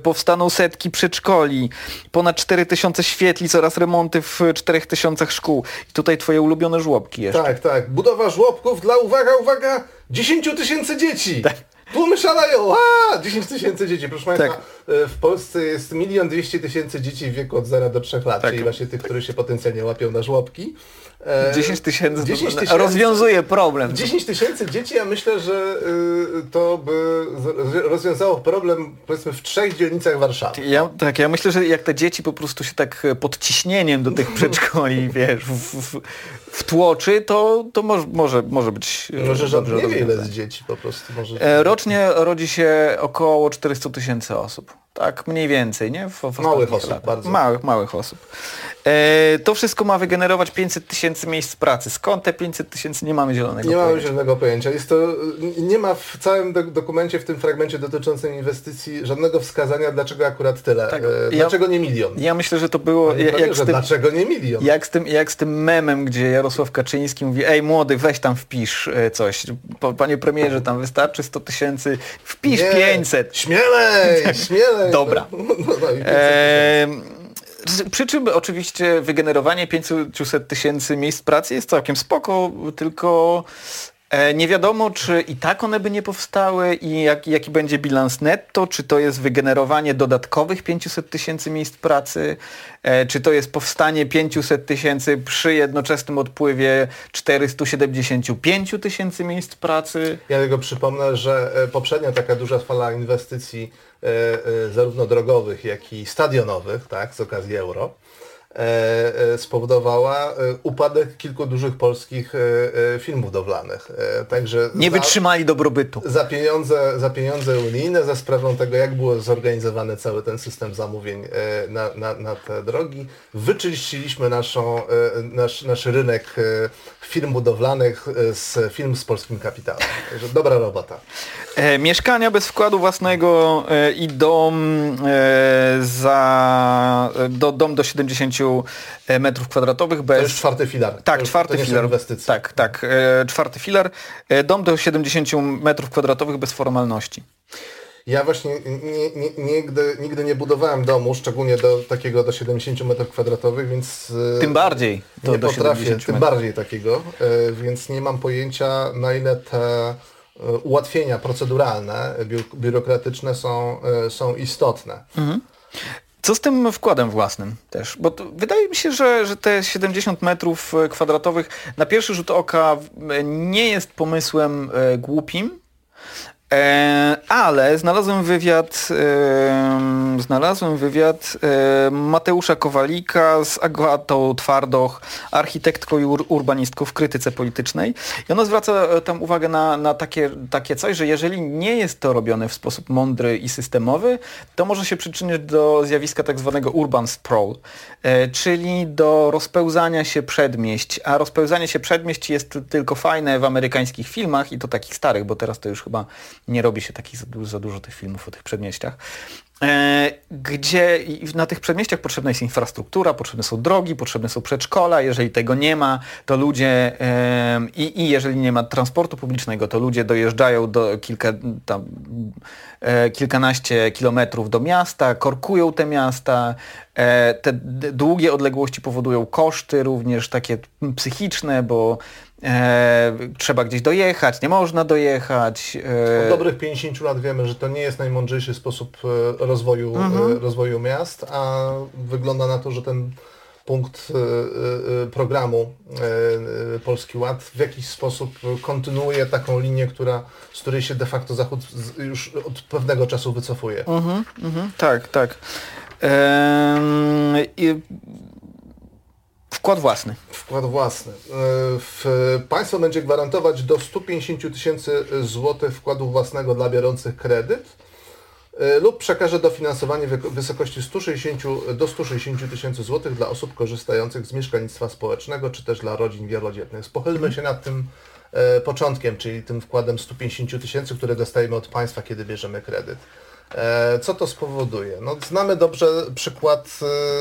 Powstaną setki przedszkoli. Ponad 4000 świetlic oraz remonty w 4000 szkół. I tutaj twoje ulubione żłobki jeszcze. Tak, tak. Budowa żłobków dla, uwaga, uwaga, 10 tysięcy dzieci! Tak. Tłumy szalają! A, 10 tysięcy dzieci. Proszę Państwa, tak. E, w Polsce jest milion dwieście tysięcy dzieci w wieku od 0 do 3 lat, tak. czyli właśnie tych, którzy się potencjalnie łapią na żłobki. 10 e, tysięcy rozwiązuje problem. 10 tysięcy dzieci, ja myślę, że y, to by rozwiązało problem powiedzmy w trzech dzielnicach Warszawy. Ja, tak, ja myślę, że jak te dzieci po prostu się tak e, pod ciśnieniem do tych przedszkoli, wiesz, w, w, wtłoczy, to, to może, może, może być e, Może żadnie nie wie ile z dzieci po prostu. Może... Rocznie rodzi się około 400 tysięcy osób. Tak, mniej więcej, nie? W, w małych osób latach. bardzo. Małych, małych osób. E, to wszystko ma wygenerować 500 tysięcy miejsc pracy. Skąd te 500 tysięcy? Nie mamy zielonego Nie pojęcia. mamy zielonego pojęcia. Jest to, nie ma w całym do, dokumencie, w tym fragmencie dotyczącym inwestycji żadnego wskazania, dlaczego akurat tyle. Tak, e, dlaczego ja, nie milion? Ja myślę, że to było... jak, jak z tym, dlaczego nie milion? Jak z, tym, jak z tym memem, gdzie Jarosław Kaczyński mówi, ej młody, weź tam wpisz e, coś. Panie premierze, tam wystarczy 100 tysięcy, wpisz nie, 500. Śmielej, śmielej. Dobra. No, no, no, e, przy czym oczywiście wygenerowanie 500 tysięcy miejsc pracy jest całkiem spoko, tylko E, nie wiadomo, czy i tak one by nie powstały i jak, jaki będzie bilans netto, czy to jest wygenerowanie dodatkowych 500 tysięcy miejsc pracy, e, czy to jest powstanie 500 tysięcy przy jednoczesnym odpływie 475 tysięcy miejsc pracy. Ja tylko przypomnę, że e, poprzednia taka duża fala inwestycji zarówno drogowych, jak i stadionowych, tak, z okazji euro, E, e, spowodowała e, upadek kilku dużych polskich firm budowlanych. Także nie za, wytrzymali dobrobytu. Za pieniądze, za pieniądze unijne, za sprawą tego, jak był zorganizowany cały ten system zamówień na, na, na te drogi, wyczyściliśmy naszą, nasz, nasz rynek firm budowlanych z firm z polskim kapitałem. Także dobra robota. E, mieszkania bez wkładu własnego e, i dom e, za do, dom do 70 metrów kwadratowych bez... To jest czwarty filar. Tak, czwarty to filar. Tak, tak, e, czwarty filar. E, dom do 70 metrów kwadratowych bez formalności. Ja właśnie nie, nie, nigdy, nigdy nie budowałem domu, szczególnie do takiego do 70 metrów kwadratowych, więc... Tym bardziej to nie do potrafię, tym bardziej takiego, więc nie mam pojęcia na ile te E, ułatwienia proceduralne, biurokratyczne są, e, są istotne. Mhm. Co z tym wkładem własnym też? Bo wydaje mi się, że, że te 70 metrów e, kwadratowych na pierwszy rzut oka nie jest pomysłem głupim, E, ale znalazłem wywiad, e, znalazłem wywiad e, Mateusza Kowalika z Agatą Twardoch, architektką i ur urbanistką w krytyce politycznej. I ona zwraca tam uwagę na, na takie, takie coś, że jeżeli nie jest to robione w sposób mądry i systemowy, to może się przyczynić do zjawiska tak zwanego urban sprawl, czyli do rozpełzania się przedmieść. A rozpełzanie się przedmieść jest tylko fajne w amerykańskich filmach i to takich starych, bo teraz to już chyba nie robi się takich za, dużo, za dużo tych filmów o tych przedmieściach, e, gdzie na tych przedmieściach potrzebna jest infrastruktura, potrzebne są drogi, potrzebne są przedszkola, jeżeli tego nie ma, to ludzie e, i, i jeżeli nie ma transportu publicznego, to ludzie dojeżdżają do kilka, tam, e, kilkanaście kilometrów do miasta, korkują te miasta, te długie odległości powodują koszty również takie psychiczne, bo E, trzeba gdzieś dojechać, nie można dojechać. E... Od dobrych 50 lat wiemy, że to nie jest najmądrzejszy sposób e, rozwoju, mhm. e, rozwoju miast, a wygląda na to, że ten punkt e, programu Polski Ład w jakiś sposób kontynuuje taką linię, która, z której się de facto Zachód już od pewnego czasu wycofuje. Mhm, mhm, tak, tak. Ehm, Wkład własny. Wkład własny. E, państwo będzie gwarantować do 150 tysięcy złotych wkładu własnego dla biorących kredyt e, lub przekaże dofinansowanie w wysokości 160 do 160 tysięcy złotych dla osób korzystających z mieszkalnictwa społecznego, czy też dla rodzin wielodzietnych. Pochylmy się nad tym e, początkiem, czyli tym wkładem 150 tysięcy, które dostajemy od państwa, kiedy bierzemy kredyt. E, Co to spowoduje? No, znamy dobrze przykład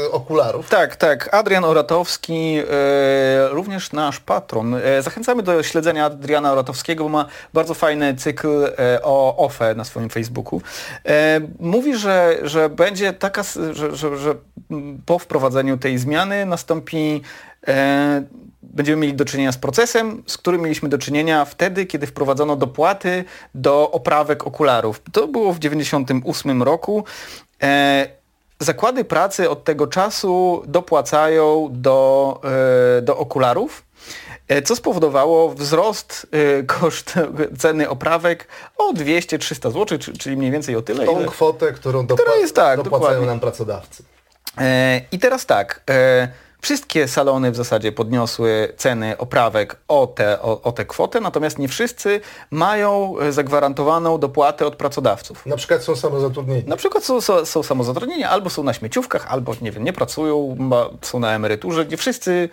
e, okularów. Tak, tak. Adrian Oratowski, e, również nasz patron. Zachęcamy do śledzenia Adriana Oratowskiego, bo ma bardzo fajny cykl o OFE na swoim Facebooku. Mówi, że, że będzie taka, że, że, że po wprowadzeniu tej zmiany nastąpi będziemy mieli do czynienia z procesem, z którym mieliśmy do czynienia wtedy, kiedy wprowadzono dopłaty do oprawek okularów. To było w 1998 roku. E, Zakłady pracy od tego czasu dopłacają do, e, do okularów, e, co spowodowało wzrost e, koszt ceny oprawek o 200-300 zł, czy- czyli mniej więcej o tyle. Tą ile- kwotę, którą dopła- Która jest tak, dopłacają dokładnie. nam pracodawcy. E, I teraz tak, e, wszystkie salony w zasadzie podniosły ceny oprawek o tę o, o tę kwotę, natomiast nie wszyscy mają e, zagwarantowaną dopłatę od pracodawców. Na przykład są samozatrudnieni. Na przykład są, są, są samozatrudnieni, albo są na śmieciówkach, albo nie wiem, nie pracują, są na emeryturze. Nie wszyscy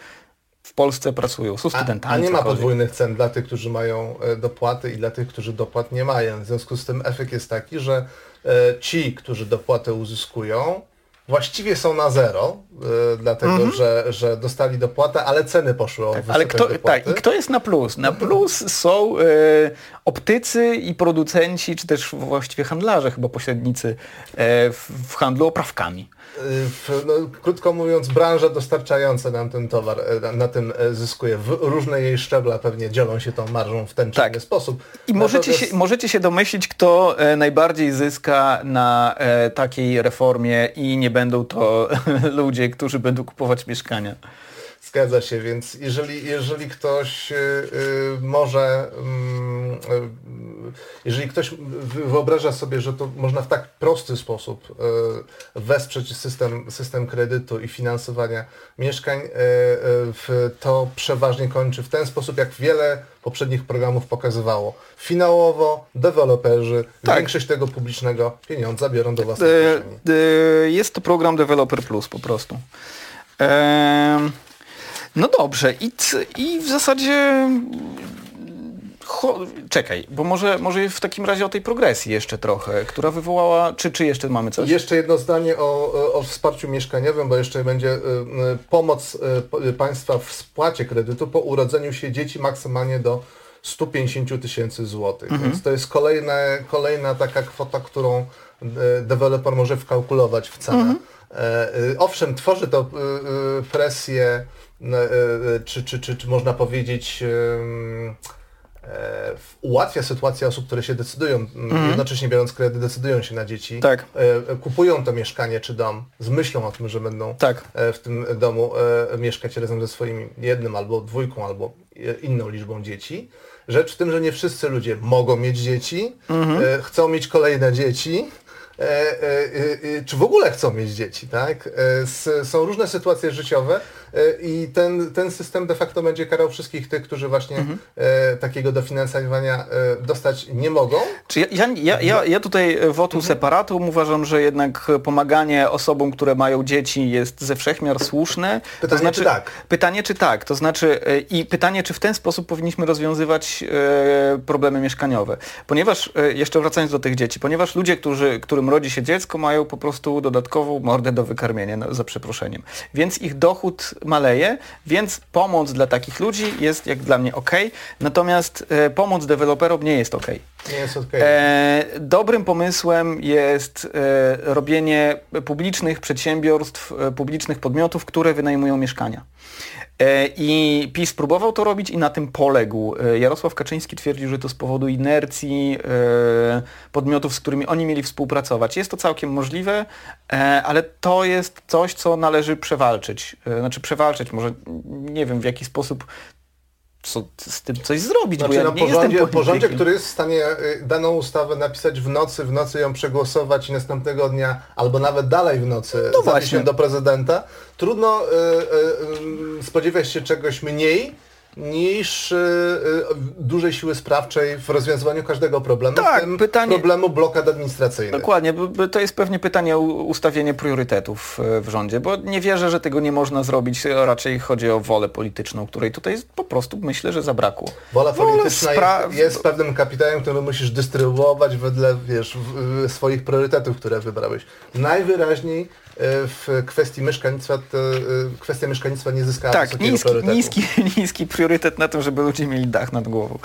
w Polsce pracują, są A, studentami. a nie ma podwójnych cen dla tych, którzy mają e, dopłaty i dla tych, którzy dopłat nie mają. W związku z tym efekt jest taki, że e, ci, którzy dopłatę uzyskują, właściwie są na zero, e, dlatego że, że dostali dopłatę, ale ceny poszły o Mhm. Ale kto, dopłaty. tak, i kto jest na plus? Na plus są e, optycy i producenci, czy też właściwie handlarze, chyba pośrednicy w, w handlu oprawkami. No, krótko mówiąc, branża dostarczająca nam ten towar e, na, tym e, zyskuje. W różne jej szczebla pewnie dzielą się tą marżą w ten czy Tak. inny sposób. I możecie Natomiast- się, możecie się domyślić, kto e, najbardziej zyska na takiej reformie i nie będą to ludzie, którzy będą kupować mieszkania. Zgadza się, więc jeżeli, jeżeli ktoś y, y, może, mm, y, jeżeli ktoś wy- wyobraża sobie, że to można w tak prosty sposób wesprzeć system, system kredytu i finansowania mieszkań, to przeważnie kończy w ten sposób, jak wiele poprzednich programów pokazywało. Finałowo deweloperzy Tak. większość tego publicznego pieniądza biorą do własnej kieszeni. jest to program Developer Plus po prostu. Em, no dobrze, i, i w zasadzie... Czekaj, bo może, może w takim razie o tej progresji jeszcze trochę, która wywołała... Czy, czy jeszcze mamy coś? Jeszcze jedno zdanie o, o wsparciu mieszkaniowym, bo jeszcze będzie y, y, pomoc y, p- państwa w spłacie kredytu po urodzeniu się dzieci maksymalnie do 150 tysięcy złotych. Mhm. Więc to jest kolejne, kolejna taka kwota, którą y, deweloper może wkalkulować w cenę. Mhm. E, y, Owszem, tworzy to y, y, presję, y, y, czy, czy, czy, czy można powiedzieć, e, ułatwia sytuację osób, które się decydują, m, jednocześnie biorąc kredyt, decydują się na dzieci, Mhm. Tak. e, kupują to mieszkanie czy dom z myślą o tym, że będą Tak. e, w tym domu e, mieszkać razem ze swoim jednym albo dwójką albo e, inną liczbą dzieci. Rzecz w tym, że nie wszyscy ludzie mogą mieć dzieci, e, chcą mieć kolejne dzieci, e, e, e, e, czy w ogóle chcą mieć dzieci, tak? E, s, są różne sytuacje życiowe e, i ten, ten system de facto będzie karał wszystkich tych, którzy właśnie e, takiego dofinansowania e, dostać nie mogą. Czy ja, ja, ja, ja, tutaj wotum separatum uważam, że jednak pomaganie osobom, które mają dzieci jest ze wszechmiar słuszne. Pytanie, to znaczy, czy tak? Pytanie czy tak, to znaczy e, i pytanie czy w ten sposób powinniśmy rozwiązywać e, problemy mieszkaniowe. Ponieważ, e, jeszcze wracając do tych dzieci, ponieważ ludzie, którzy, którym rodzi się dziecko mają po prostu dodatkową mordę do wykarmienia, no, za przeproszeniem. Więc ich dochód maleje, więc pomoc dla takich ludzi jest jak dla mnie ok, natomiast e, pomoc deweloperom nie jest ok. Jest okej. E, dobrym pomysłem jest e, robienie publicznych przedsiębiorstw, e, publicznych podmiotów, które wynajmują mieszkania. E, I PiS próbował to robić i na tym poległ. E, Jarosław Kaczyński twierdził, że to z powodu inercji e, podmiotów, z którymi oni mieli współpracować. Jest to całkiem możliwe, ale to jest coś, co należy przewalczyć. Znaczy przewalczyć, może nie wiem w jaki sposób co, z tym coś zrobić, Znaczy bo ja na nie jestem porządzie, politykiem. porządzie, który jest w stanie y, daną ustawę napisać w nocy, w nocy ją przegłosować i następnego dnia, albo nawet dalej w nocy No właśnie. do prezydenta, trudno y, y, y, spodziewać się czegoś mniej niż y, y, dużej siły sprawczej w rozwiązywaniu każdego problemu, Tak, w tym pytanie- problemu blokad administracyjnych. Dokładnie, to jest pewnie pytanie o ustawienie priorytetów e, w rządzie, bo nie wierzę, że tego nie można zrobić, raczej chodzi o wolę polityczną, której tutaj po prostu myślę, że zabrakło. Wola polityczna spra- jest, pewnym kapitałem, który musisz dystrybuować wedle wiesz, swoich priorytetów, które wybrałeś. Najwyraźniej w kwestii mieszkalnictwa, te, e, kwestia mieszkalnictwa nie zyskała Tak, niski, priorytetu. niski, niski priorytet na to, żeby ludzie mieli dach nad głową.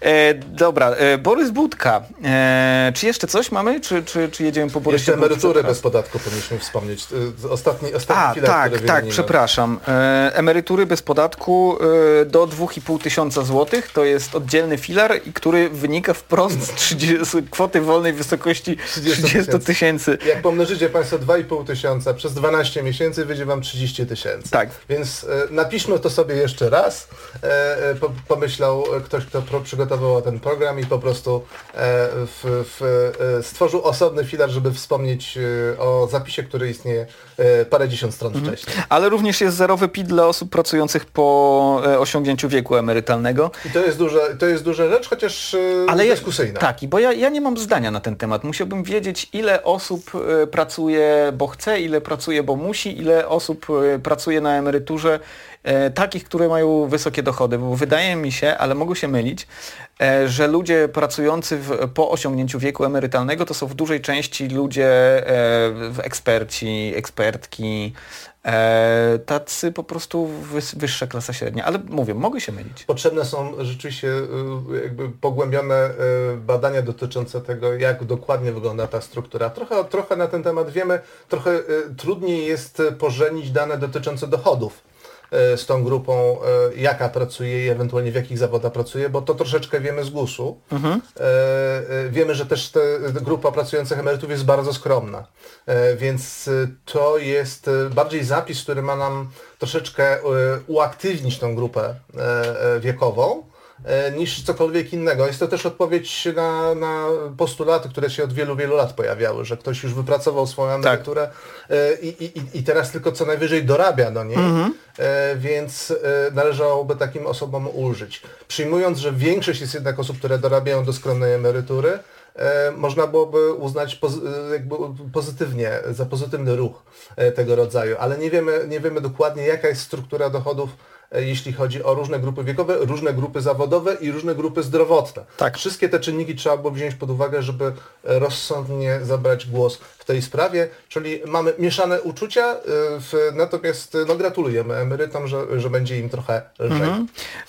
E, dobra, e, Borys Budka. E, czy jeszcze coś mamy, czy, czy, czy jedziemy po Borysie Jeszcze emerytury bez podatku powinniśmy wspomnieć. E, Ostatni, ostatni A, filar, tak, tak, przepraszam. E, emerytury bez podatku e, do 2,5 tysiąca złotych to jest oddzielny filar, który wynika wprost z, 30, z kwoty wolnej wysokości 30 30 tysięcy. Jak pomnożycie Państwo 2,5 tysiąca przez 12 miesięcy, wyjdzie Wam 30 tysięcy. Tak. Więc e, napiszmy to sobie jeszcze raz. E, e, po, pomyślał ktoś, kto przygotował ten program i po prostu w, w, stworzył osobny filar, żeby wspomnieć o zapisie, który istnieje parędziesiąt stron Mhm. wcześniej. Ale również jest zerowy PIT dla osób pracujących po osiągnięciu wieku emerytalnego. I to jest, duże, to jest duża rzecz, chociaż Ale ja, dyskusyjna. tak, i bo ja, ja nie mam zdania na ten temat. Musiałbym wiedzieć, ile osób pracuje, bo chce, ile pracuje, bo musi, ile osób e, pracuje na emeryturze, e, takich, które mają wysokie dochody, bo wydaje mi się, ale mogę się mylić, że ludzie pracujący w, po osiągnięciu wieku emerytalnego to są w dużej części ludzie, e, eksperci, ekspertki, e, tacy po prostu wys, wyższa klasa średnia. Ale mówię, mogę się mylić. Potrzebne są rzeczywiście y, jakby pogłębione y, badania dotyczące tego, jak dokładnie wygląda ta struktura. Trochę, trochę na ten temat wiemy, trochę y, trudniej jest pożenić dane dotyczące dochodów z tą grupą, y, jaka pracuje i ewentualnie w jakich zawodach pracuje, bo to troszeczkę wiemy z GUS-u. Y, y, Wiemy, że też ta grupa pracujących emerytów jest bardzo skromna, więc to jest bardziej zapis, który ma nam troszeczkę uaktywnić tą grupę wiekową, niż cokolwiek innego. Jest to też odpowiedź na, na postulaty, które się od wielu, wielu lat pojawiały, że ktoś już wypracował swoją emeryturę y, i, i, i teraz tylko co najwyżej dorabia do niej, y, więc y, należałoby takim osobom ulżyć. Przyjmując, że większość jest jednak osób, które dorabiają do skromnej emerytury, e, można byłoby uznać e, jakby pozytywnie, za pozytywny ruch e, tego rodzaju, ale nie wiemy, nie wiemy dokładnie jaka jest struktura dochodów, e, jeśli chodzi o różne grupy wiekowe, różne grupy zawodowe i różne grupy zdrowotne. Tak. Wszystkie te czynniki trzeba było wziąć pod uwagę, żeby e, rozsądnie zabrać głos tej sprawie, czyli mamy mieszane uczucia, e, w, natomiast no, gratulujemy emerytom, że, że będzie im trochę lżej.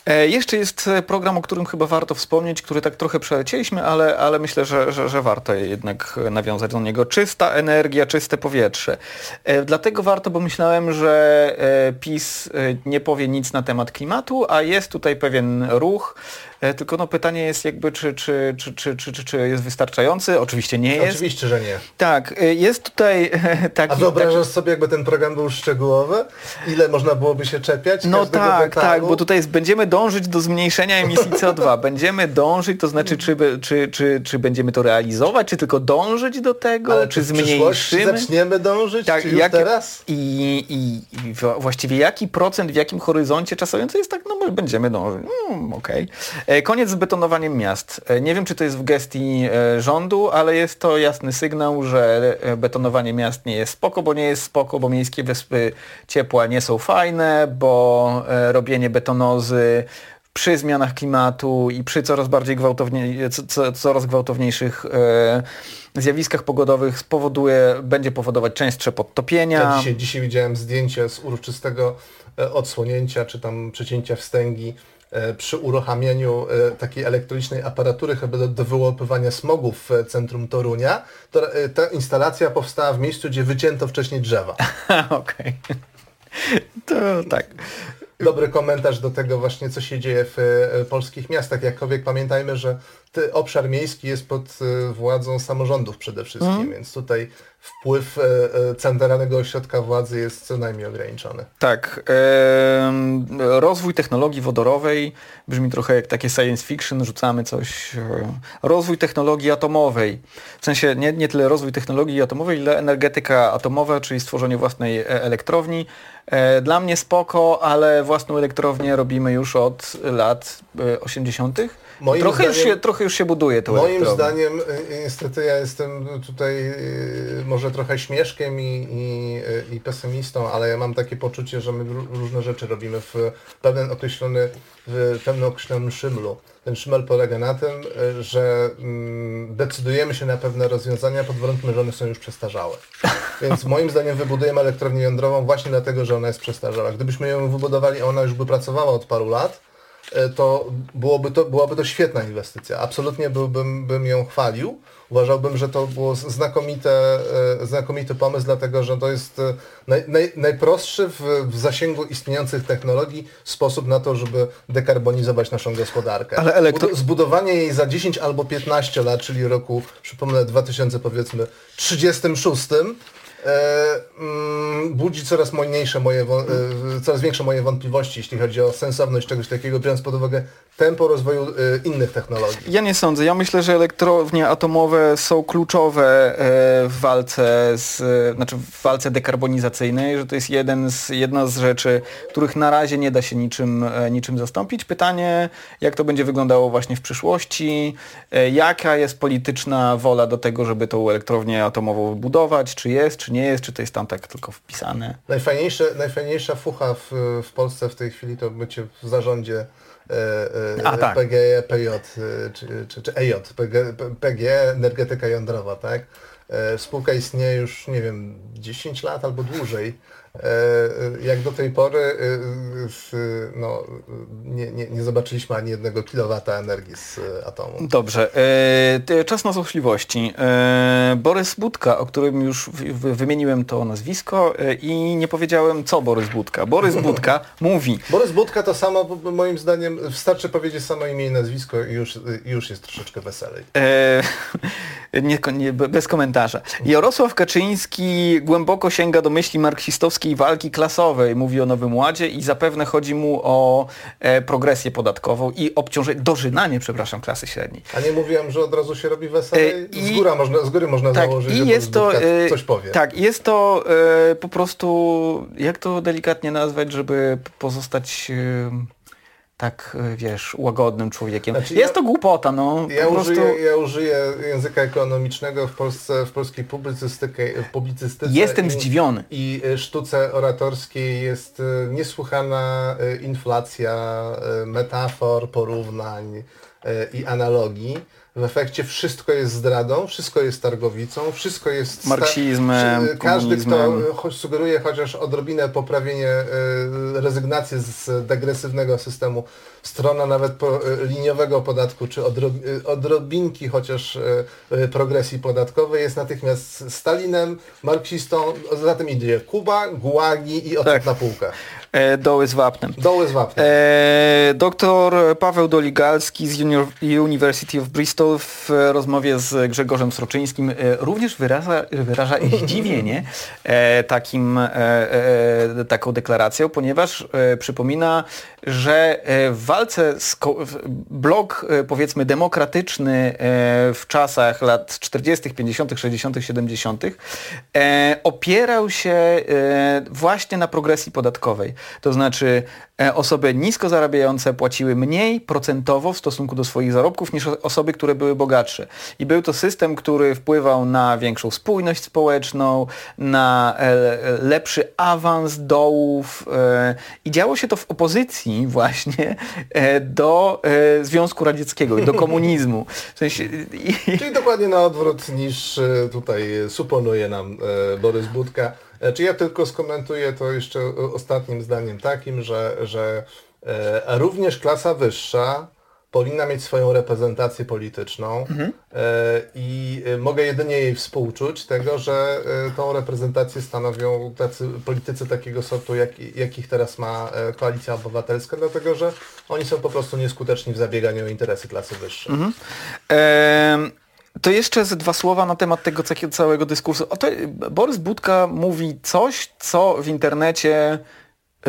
E, jeszcze jest e, program, o którym chyba warto wspomnieć, który tak trochę przelecieliśmy, ale, ale myślę, że, że, że warto jednak e, nawiązać do niego. Czysta energia, czyste powietrze. E, dlatego warto, bo myślałem, że e, PiS nie powie nic na temat klimatu, a jest tutaj pewien ruch. E, tylko no pytanie jest jakby, czy, czy, czy, czy, czy, czy, czy jest wystarczający? Oczywiście nie jest. Oczywiście, że nie. Tak, e, jest tutaj taki... A wyobrażasz sobie, jakby ten program był szczegółowy? Ile można byłoby się czepiać? No każdego tak, detalu? tak, bo tutaj jest, będziemy dążyć do zmniejszenia emisji CO2. Będziemy dążyć, to znaczy czy, czy, czy, czy będziemy to realizować, czy tylko dążyć do tego, Ale czy przyszłości zmniejszymy. zaczniemy dążyć, Tak, czy już jakie- teraz? I, i, I właściwie jaki procent, w jakim horyzoncie czasowym to jest tak, no będziemy dążyć. Mm, Okej. E, Koniec z betonowaniem miast. E, Nie wiem, czy to jest w gestii e, rządu, ale jest to jasny sygnał, że e, betonowanie miast nie jest spoko, bo nie jest spoko, bo miejskie wyspy ciepła nie są fajne, bo e, robienie betonozy przy zmianach klimatu i przy coraz bardziej gwałtownie, co, co, coraz gwałtowniejszych e, zjawiskach pogodowych spowoduje, będzie powodować częstsze podtopienia. Ja dzisiaj, dzisiaj widziałem zdjęcie z uroczystego e, odsłonięcia, czy tam przecięcia wstęgi e, przy uruchamianiu e, takiej elektronicznej aparatury chyba do, wyłapywania smogu w e, centrum Torunia. To, e, ta instalacja powstała w miejscu, gdzie wycięto wcześniej drzewa. Okej. To tak. Dobry komentarz do tego właśnie, co się dzieje w e, polskich miastach. Jakkolwiek pamiętajmy, że obszar miejski jest pod e, władzą samorządów przede wszystkim, Mhm. więc tutaj wpływ e, e, centralnego ośrodka władzy jest co najmniej ograniczony. Tak. rozwój technologii wodorowej brzmi trochę jak takie science fiction, rzucamy coś. E, rozwój technologii atomowej. W sensie nie, nie tyle rozwój technologii atomowej, ile energetyka atomowa, czyli stworzenie własnej elektrowni. Dla mnie spoko, ale własną elektrownię robimy już od lat 80. Moim trochę, zdaniem, już się, trochę już się buduje to Moim zdaniem, y, y, niestety ja jestem tutaj y, może trochę śmieszkiem i, i, i, pesymistą, ale ja mam takie poczucie, że my różne rzeczy robimy w pewien określony, w pewnym określonym szymlu. Ten szymel polega na tym, że mm, decydujemy się na pewne rozwiązania pod warunkiem, że one są już przestarzałe. Więc moim zdaniem wybudujemy elektrownię jądrową właśnie dlatego, że ona jest przestarzała. Gdybyśmy ją wybudowali, a ona już by pracowała od paru lat, to byłoby to, byłaby to świetna inwestycja. Absolutnie byłbym bym ją chwalił. Uważałbym, że to było znakomite, e, znakomity pomysł, dlatego że to jest e, naj, naj, najprostszy w, w, zasięgu istniejących technologii sposób na to, żeby dekarbonizować naszą gospodarkę. Ale elektro... Zbudowanie jej za 10 albo 15 lat, czyli roku, przypomnę, 2000 powiedzmy 36, E, mm, budzi coraz mniejsze moje, e, coraz większe moje wątpliwości, jeśli chodzi o sensowność czegoś takiego, biorąc pod uwagę tempo rozwoju e, innych technologii. Ja nie sądzę. Ja myślę, że elektrownie atomowe są kluczowe w walce z, znaczy w walce dekarbonizacyjnej, że to jest jeden z, jedna z rzeczy, których na razie nie da się niczym, niczym zastąpić. Pytanie, jak to będzie wyglądało właśnie w przyszłości, jaka jest polityczna wola do tego, żeby tą elektrownię atomową budować, czy jest, czy nie jest, czy to jest tam tak tylko wpisane. Najfajniejsze, najfajniejsza fucha w, w Polsce w tej chwili to bycie w zarządzie e, e, A, tak. PGE, PJ, e, czy, czy, czy EJ, PGE, PGE, energetyka jądrowa, tak? E, spółka istnieje już, nie wiem, 10 lat albo dłużej. E, jak do tej pory e, no, nie, nie, nie zobaczyliśmy ani jednego kilowata energii z atomu. Dobrze. Czas na złośliwości. Borys Budka, o którym już wymieniłem to nazwisko i nie powiedziałem co Borys Budka. Borys Budka mówi... Borys Budka to samo, moim zdaniem, wystarczy powiedzieć samo imię i nazwisko i już, już jest troszeczkę weselej. Nie, nie, bez komentarza. Jarosław Kaczyński głęboko sięga do myśli marksistowskiej walki klasowej. Mówi o Nowym Ładzie i zapewne chodzi mu o e, progresję podatkową i obciążenie, dożynanie, przepraszam, klasy średniej. A nie mówiłem, że od razu się robi weselej? E, I, z, góra można, z góry można tak, założyć, i że jest to, e, coś powie. Tak, jest to e, po prostu, jak to delikatnie nazwać, żeby pozostać e, tak, y, wiesz, łagodnym człowiekiem. Znaczy jest ja, to głupota, no. Ja, użyję, prostu... ja użyję języka ekonomicznego w Polsce, w polskiej publicystyce. publicystyce Jestem i, zdziwiony. I y, sztuce oratorskiej jest y, niesłychana inflacja metafor, porównań i analogii w efekcie wszystko jest zdradą, wszystko jest targowicą, wszystko jest... Marksizmem, Każdy, kto sugeruje chociaż odrobinę poprawienie, e, rezygnację z degresywnego systemu, strona nawet e, liniowego podatku, czy odrob, e, odrobinki chociaż progresji podatkowej jest natychmiast Stalinem, marksistą, za tym idzie Kuba, Gułagi i odwrót tak. na półkę. E, doły z wapnem. Doły z wapnem. E, doktor Paweł Doligalski z University of Bristol w rozmowie z Grzegorzem Sroczyńskim e, również wyraża, wyraża zdziwienie takim, taką deklaracją, ponieważ przypomina, że w walce z blok powiedzmy demokratyczny w czasach lat 40., 50., 60., 70. opierał się właśnie na progresji podatkowej. To znaczy e, osoby nisko zarabiające płaciły mniej procentowo w stosunku do swoich zarobków niż osoby, które były bogatsze. I był to system, który wpływał na większą spójność społeczną, na e, lepszy awans dołów e, i działo się to w opozycji właśnie do Związku Radzieckiego i do komunizmu. W sensie... Czyli dokładnie na odwrót niż tutaj suponuje nam Borys Budka. E, czy ja tylko skomentuję to jeszcze ostatnim zdaniem takim, że, że e, również klasa wyższa powinna mieć swoją reprezentację polityczną mhm. E, i mogę jedynie jej współczuć tego, że tą reprezentację stanowią tacy politycy takiego sortu, jak, jakich teraz ma Koalicja Obywatelska, dlatego że oni są po prostu nieskuteczni w zabieganiu o interesy klasy wyższej. Mhm. To jeszcze ze dwa słowa na temat tego całego dyskursu. Oto Borys Budka mówi coś, co w internecie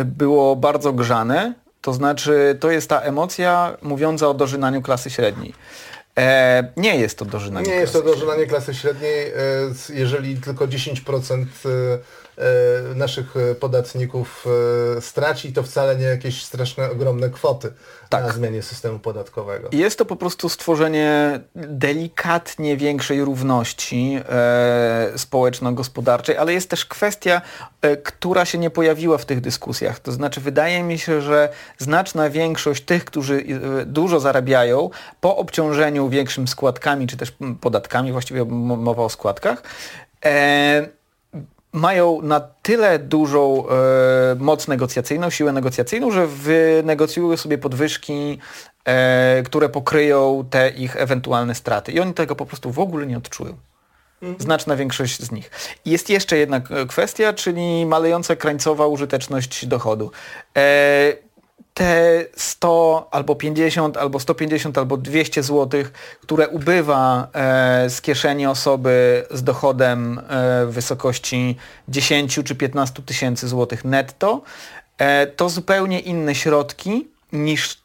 było bardzo grzane, to znaczy to jest ta emocja mówiąca o dożynaniu klasy średniej. E, nie jest to dożynanie Nie jest to dożynanie klasy średniej, e, jeżeli tylko 10% E, naszych e, podatników e, straci, to wcale nie jakieś straszne, ogromne kwoty tak. na zmianie systemu podatkowego. Jest to po prostu stworzenie delikatnie większej równości e, społeczno-gospodarczej, ale jest też kwestia, e, która się nie pojawiła w tych dyskusjach. To znaczy wydaje mi się, że znaczna większość tych, którzy e, dużo zarabiają, po obciążeniu większym składkami, czy też podatkami, właściwie mowa o składkach, mają na tyle dużą e, moc negocjacyjną, siłę negocjacyjną, że wynegocjują sobie podwyżki, e, które pokryją te ich ewentualne straty. I oni tego po prostu w ogóle nie odczują. Mhm. Znaczna większość z nich. Jest jeszcze jedna kwestia, czyli malejąca krańcowa użyteczność dochodu. E, te 100 albo 50 albo 150 albo 200 zł, które ubywa e, z kieszeni osoby z dochodem e, w wysokości 10 czy 15 tysięcy złotych netto, e, to zupełnie inne środki niż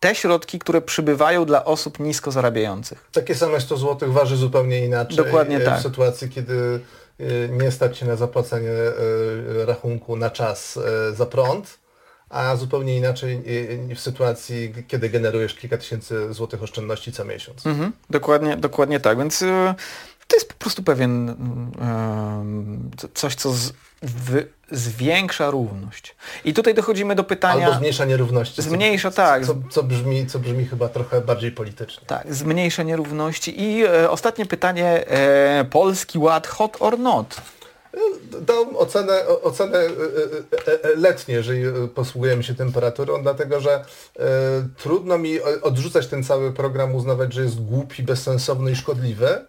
te środki, które przybywają dla osób nisko zarabiających. Takie same 100 zł waży zupełnie inaczej Dokładnie e, tak. w sytuacji, kiedy nie stać się na zapłacenie rachunku na czas za prąd a zupełnie inaczej w sytuacji, kiedy generujesz kilka tysięcy złotych oszczędności co miesiąc. Mhm, dokładnie, dokładnie tak, więc e, to jest po prostu pewien coś, co z, w, zwiększa równość. I tutaj dochodzimy do pytania... Albo zmniejsza nierówności. Zmniejsza, tak. Co, co, brzmi, co brzmi chyba trochę bardziej politycznie. Tak, zmniejsza nierówności. I e, ostatnie pytanie, e, Polski Ład hot or not? Dam ocenę, ocenę e, e, e, letnie, jeżeli posługujemy się temperaturą, dlatego że trudno mi odrzucać ten cały program, uznawać, że jest głupi, bezsensowny i szkodliwy.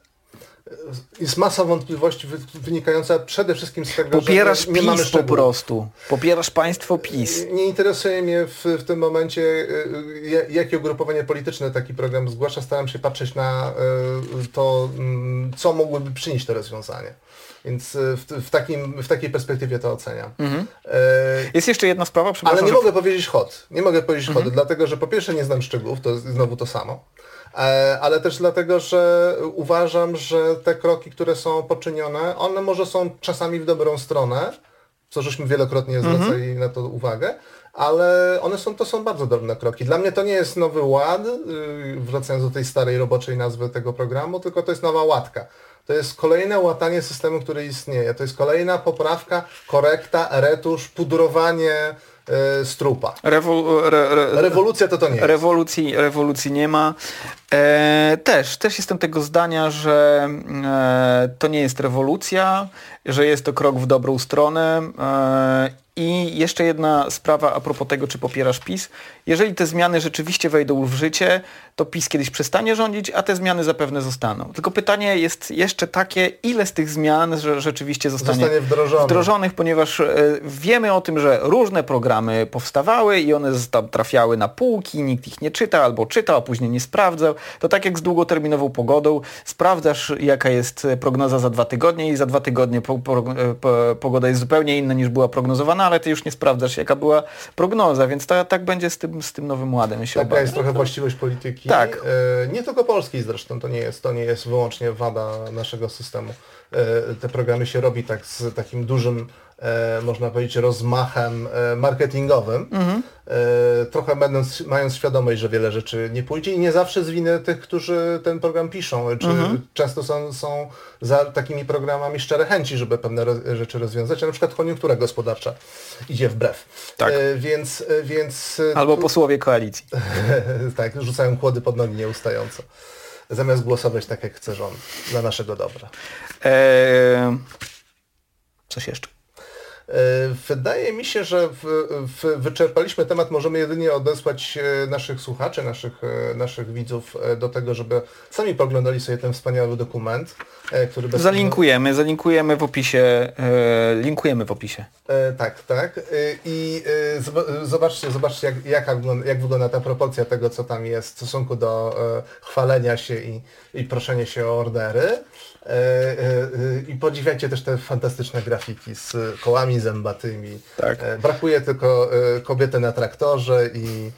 Jest masa wątpliwości wynikająca przede wszystkim z tego, Popierasz że nie, nie PiS po prostu. Popierasz państwo PiS. Nie interesuje mnie w, w tym momencie, jakie ugrupowanie polityczne taki program zgłasza. Staram się patrzeć na to, mm, co mogłyby przynieść to rozwiązanie. Więc e, w, w, takim, w takiej perspektywie to oceniam. Mhm. E... Jest jeszcze jedna sprawa, Ale nie że... mogę powiedzieć hot. Nie mogę powiedzieć mhm. hot, dlatego że po pierwsze nie znam szczegółów, to znowu to samo. E, ale też dlatego, że uważam, że te kroki, które są poczynione, one może są czasami w dobrą stronę, co żeśmy wielokrotnie mhm. zwracali mhm. na to uwagę, ale one są, to są bardzo dobre kroki. Dla mnie to nie jest nowy ład, y, wracając do tej starej roboczej nazwy tego programu, tylko to jest nowa łatka to jest kolejne łatanie systemu, który istnieje. To jest kolejna poprawka, korekta, retusz, pudrowanie e, strupa. Rewo re, re, Rewolucja to to nie jest. Rewolucji, rewolucji nie ma. E, też, też jestem tego zdania, że e, to nie jest rewolucja, że jest to krok w dobrą stronę e, i jeszcze jedna sprawa a propos tego, czy popierasz PiS. Jeżeli te zmiany rzeczywiście wejdą w życie, to PiS kiedyś przestanie rządzić, a te zmiany zapewne zostaną. Tylko pytanie jest jeszcze takie, ile z tych zmian rzeczywiście zostanie, zostanie wdrożonych. wdrożonych, ponieważ e, wiemy o tym, że różne programy powstawały i one tam trafiały na półki, nikt ich nie czyta albo czytał, a później nie sprawdzał. To tak jak z długoterminową pogodą, sprawdzasz jaka jest prognoza za dwa tygodnie i za dwa tygodnie po, po, po, pogoda jest zupełnie inna niż była prognozowana, ale ty już nie sprawdzasz jaka była prognoza, więc ta, tak będzie z tym, z tym nowym ładem. Taka obawiam. jest trochę właściwość polityki. Tak. E, nie tylko polskiej zresztą, to nie jest, to nie jest wyłącznie wada naszego systemu. E, te programy się robi tak z takim dużym można powiedzieć, rozmachem e, marketingowym, mhm. e, trochę będąc, mając świadomość, że wiele rzeczy nie pójdzie i nie zawsze z winy tych, którzy ten program piszą, czy mhm. często są, są za takimi programami szczere chęci, żeby pewne rzeczy rozwiązać, a na przykład koniunktura gospodarcza idzie wbrew. Tak. E, więc, więc... Albo posłowie koalicji. tak, rzucają kłody pod nogi nieustająco zamiast głosować tak, jak chce rząd, dla naszego dobra. Eee, coś jeszcze? Wydaje mi się, że w, w, wyczerpaliśmy temat. Możemy jedynie odesłać naszych słuchaczy, naszych, naszych widzów do tego, żeby sami poglądali sobie ten wspaniały dokument, który bez Zalinkujemy, zalinkujemy w opisie. linkujemy w opisie. Tak, tak. I zobaczcie, zobaczcie jak, jak, jak wygląda ta proporcja tego, co tam jest w stosunku do chwalenia się i, i proszenia się o ordery. E, e, I podziwiajcie też te fantastyczne grafiki z kołami zębatymi. Tak. E, brakuje tylko kobiety na traktorze i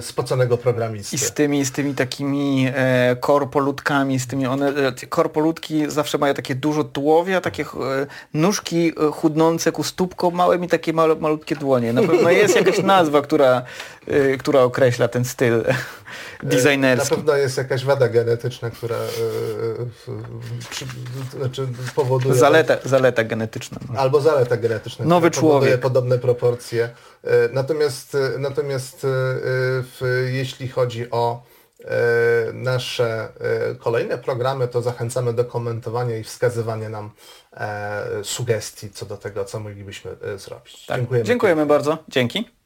spoconego programisty. I z tymi, z tymi takimi e, korpoludkami, z tymi one, korpoludki zawsze mają takie dużo tułowia, takie e, nóżki chudnące ku stópkom, małe mi takie male, malutkie dłonie. Na pewno jest jakaś nazwa, która, e, która określa ten styl designerski. Na pewno jest jakaś wada genetyczna, która przy, znaczy powoduje... Zaleta, zaleta genetyczna. Albo zaleta genetyczna. Nowy człowiek. podobne proporcje. E, natomiast, e, natomiast e, w, jeśli chodzi o nasze kolejne programy, to zachęcamy do komentowania i wskazywania nam sugestii co do tego, co moglibyśmy zrobić. Tak. Dziękujemy. Dziękujemy bardzo. Dzięki.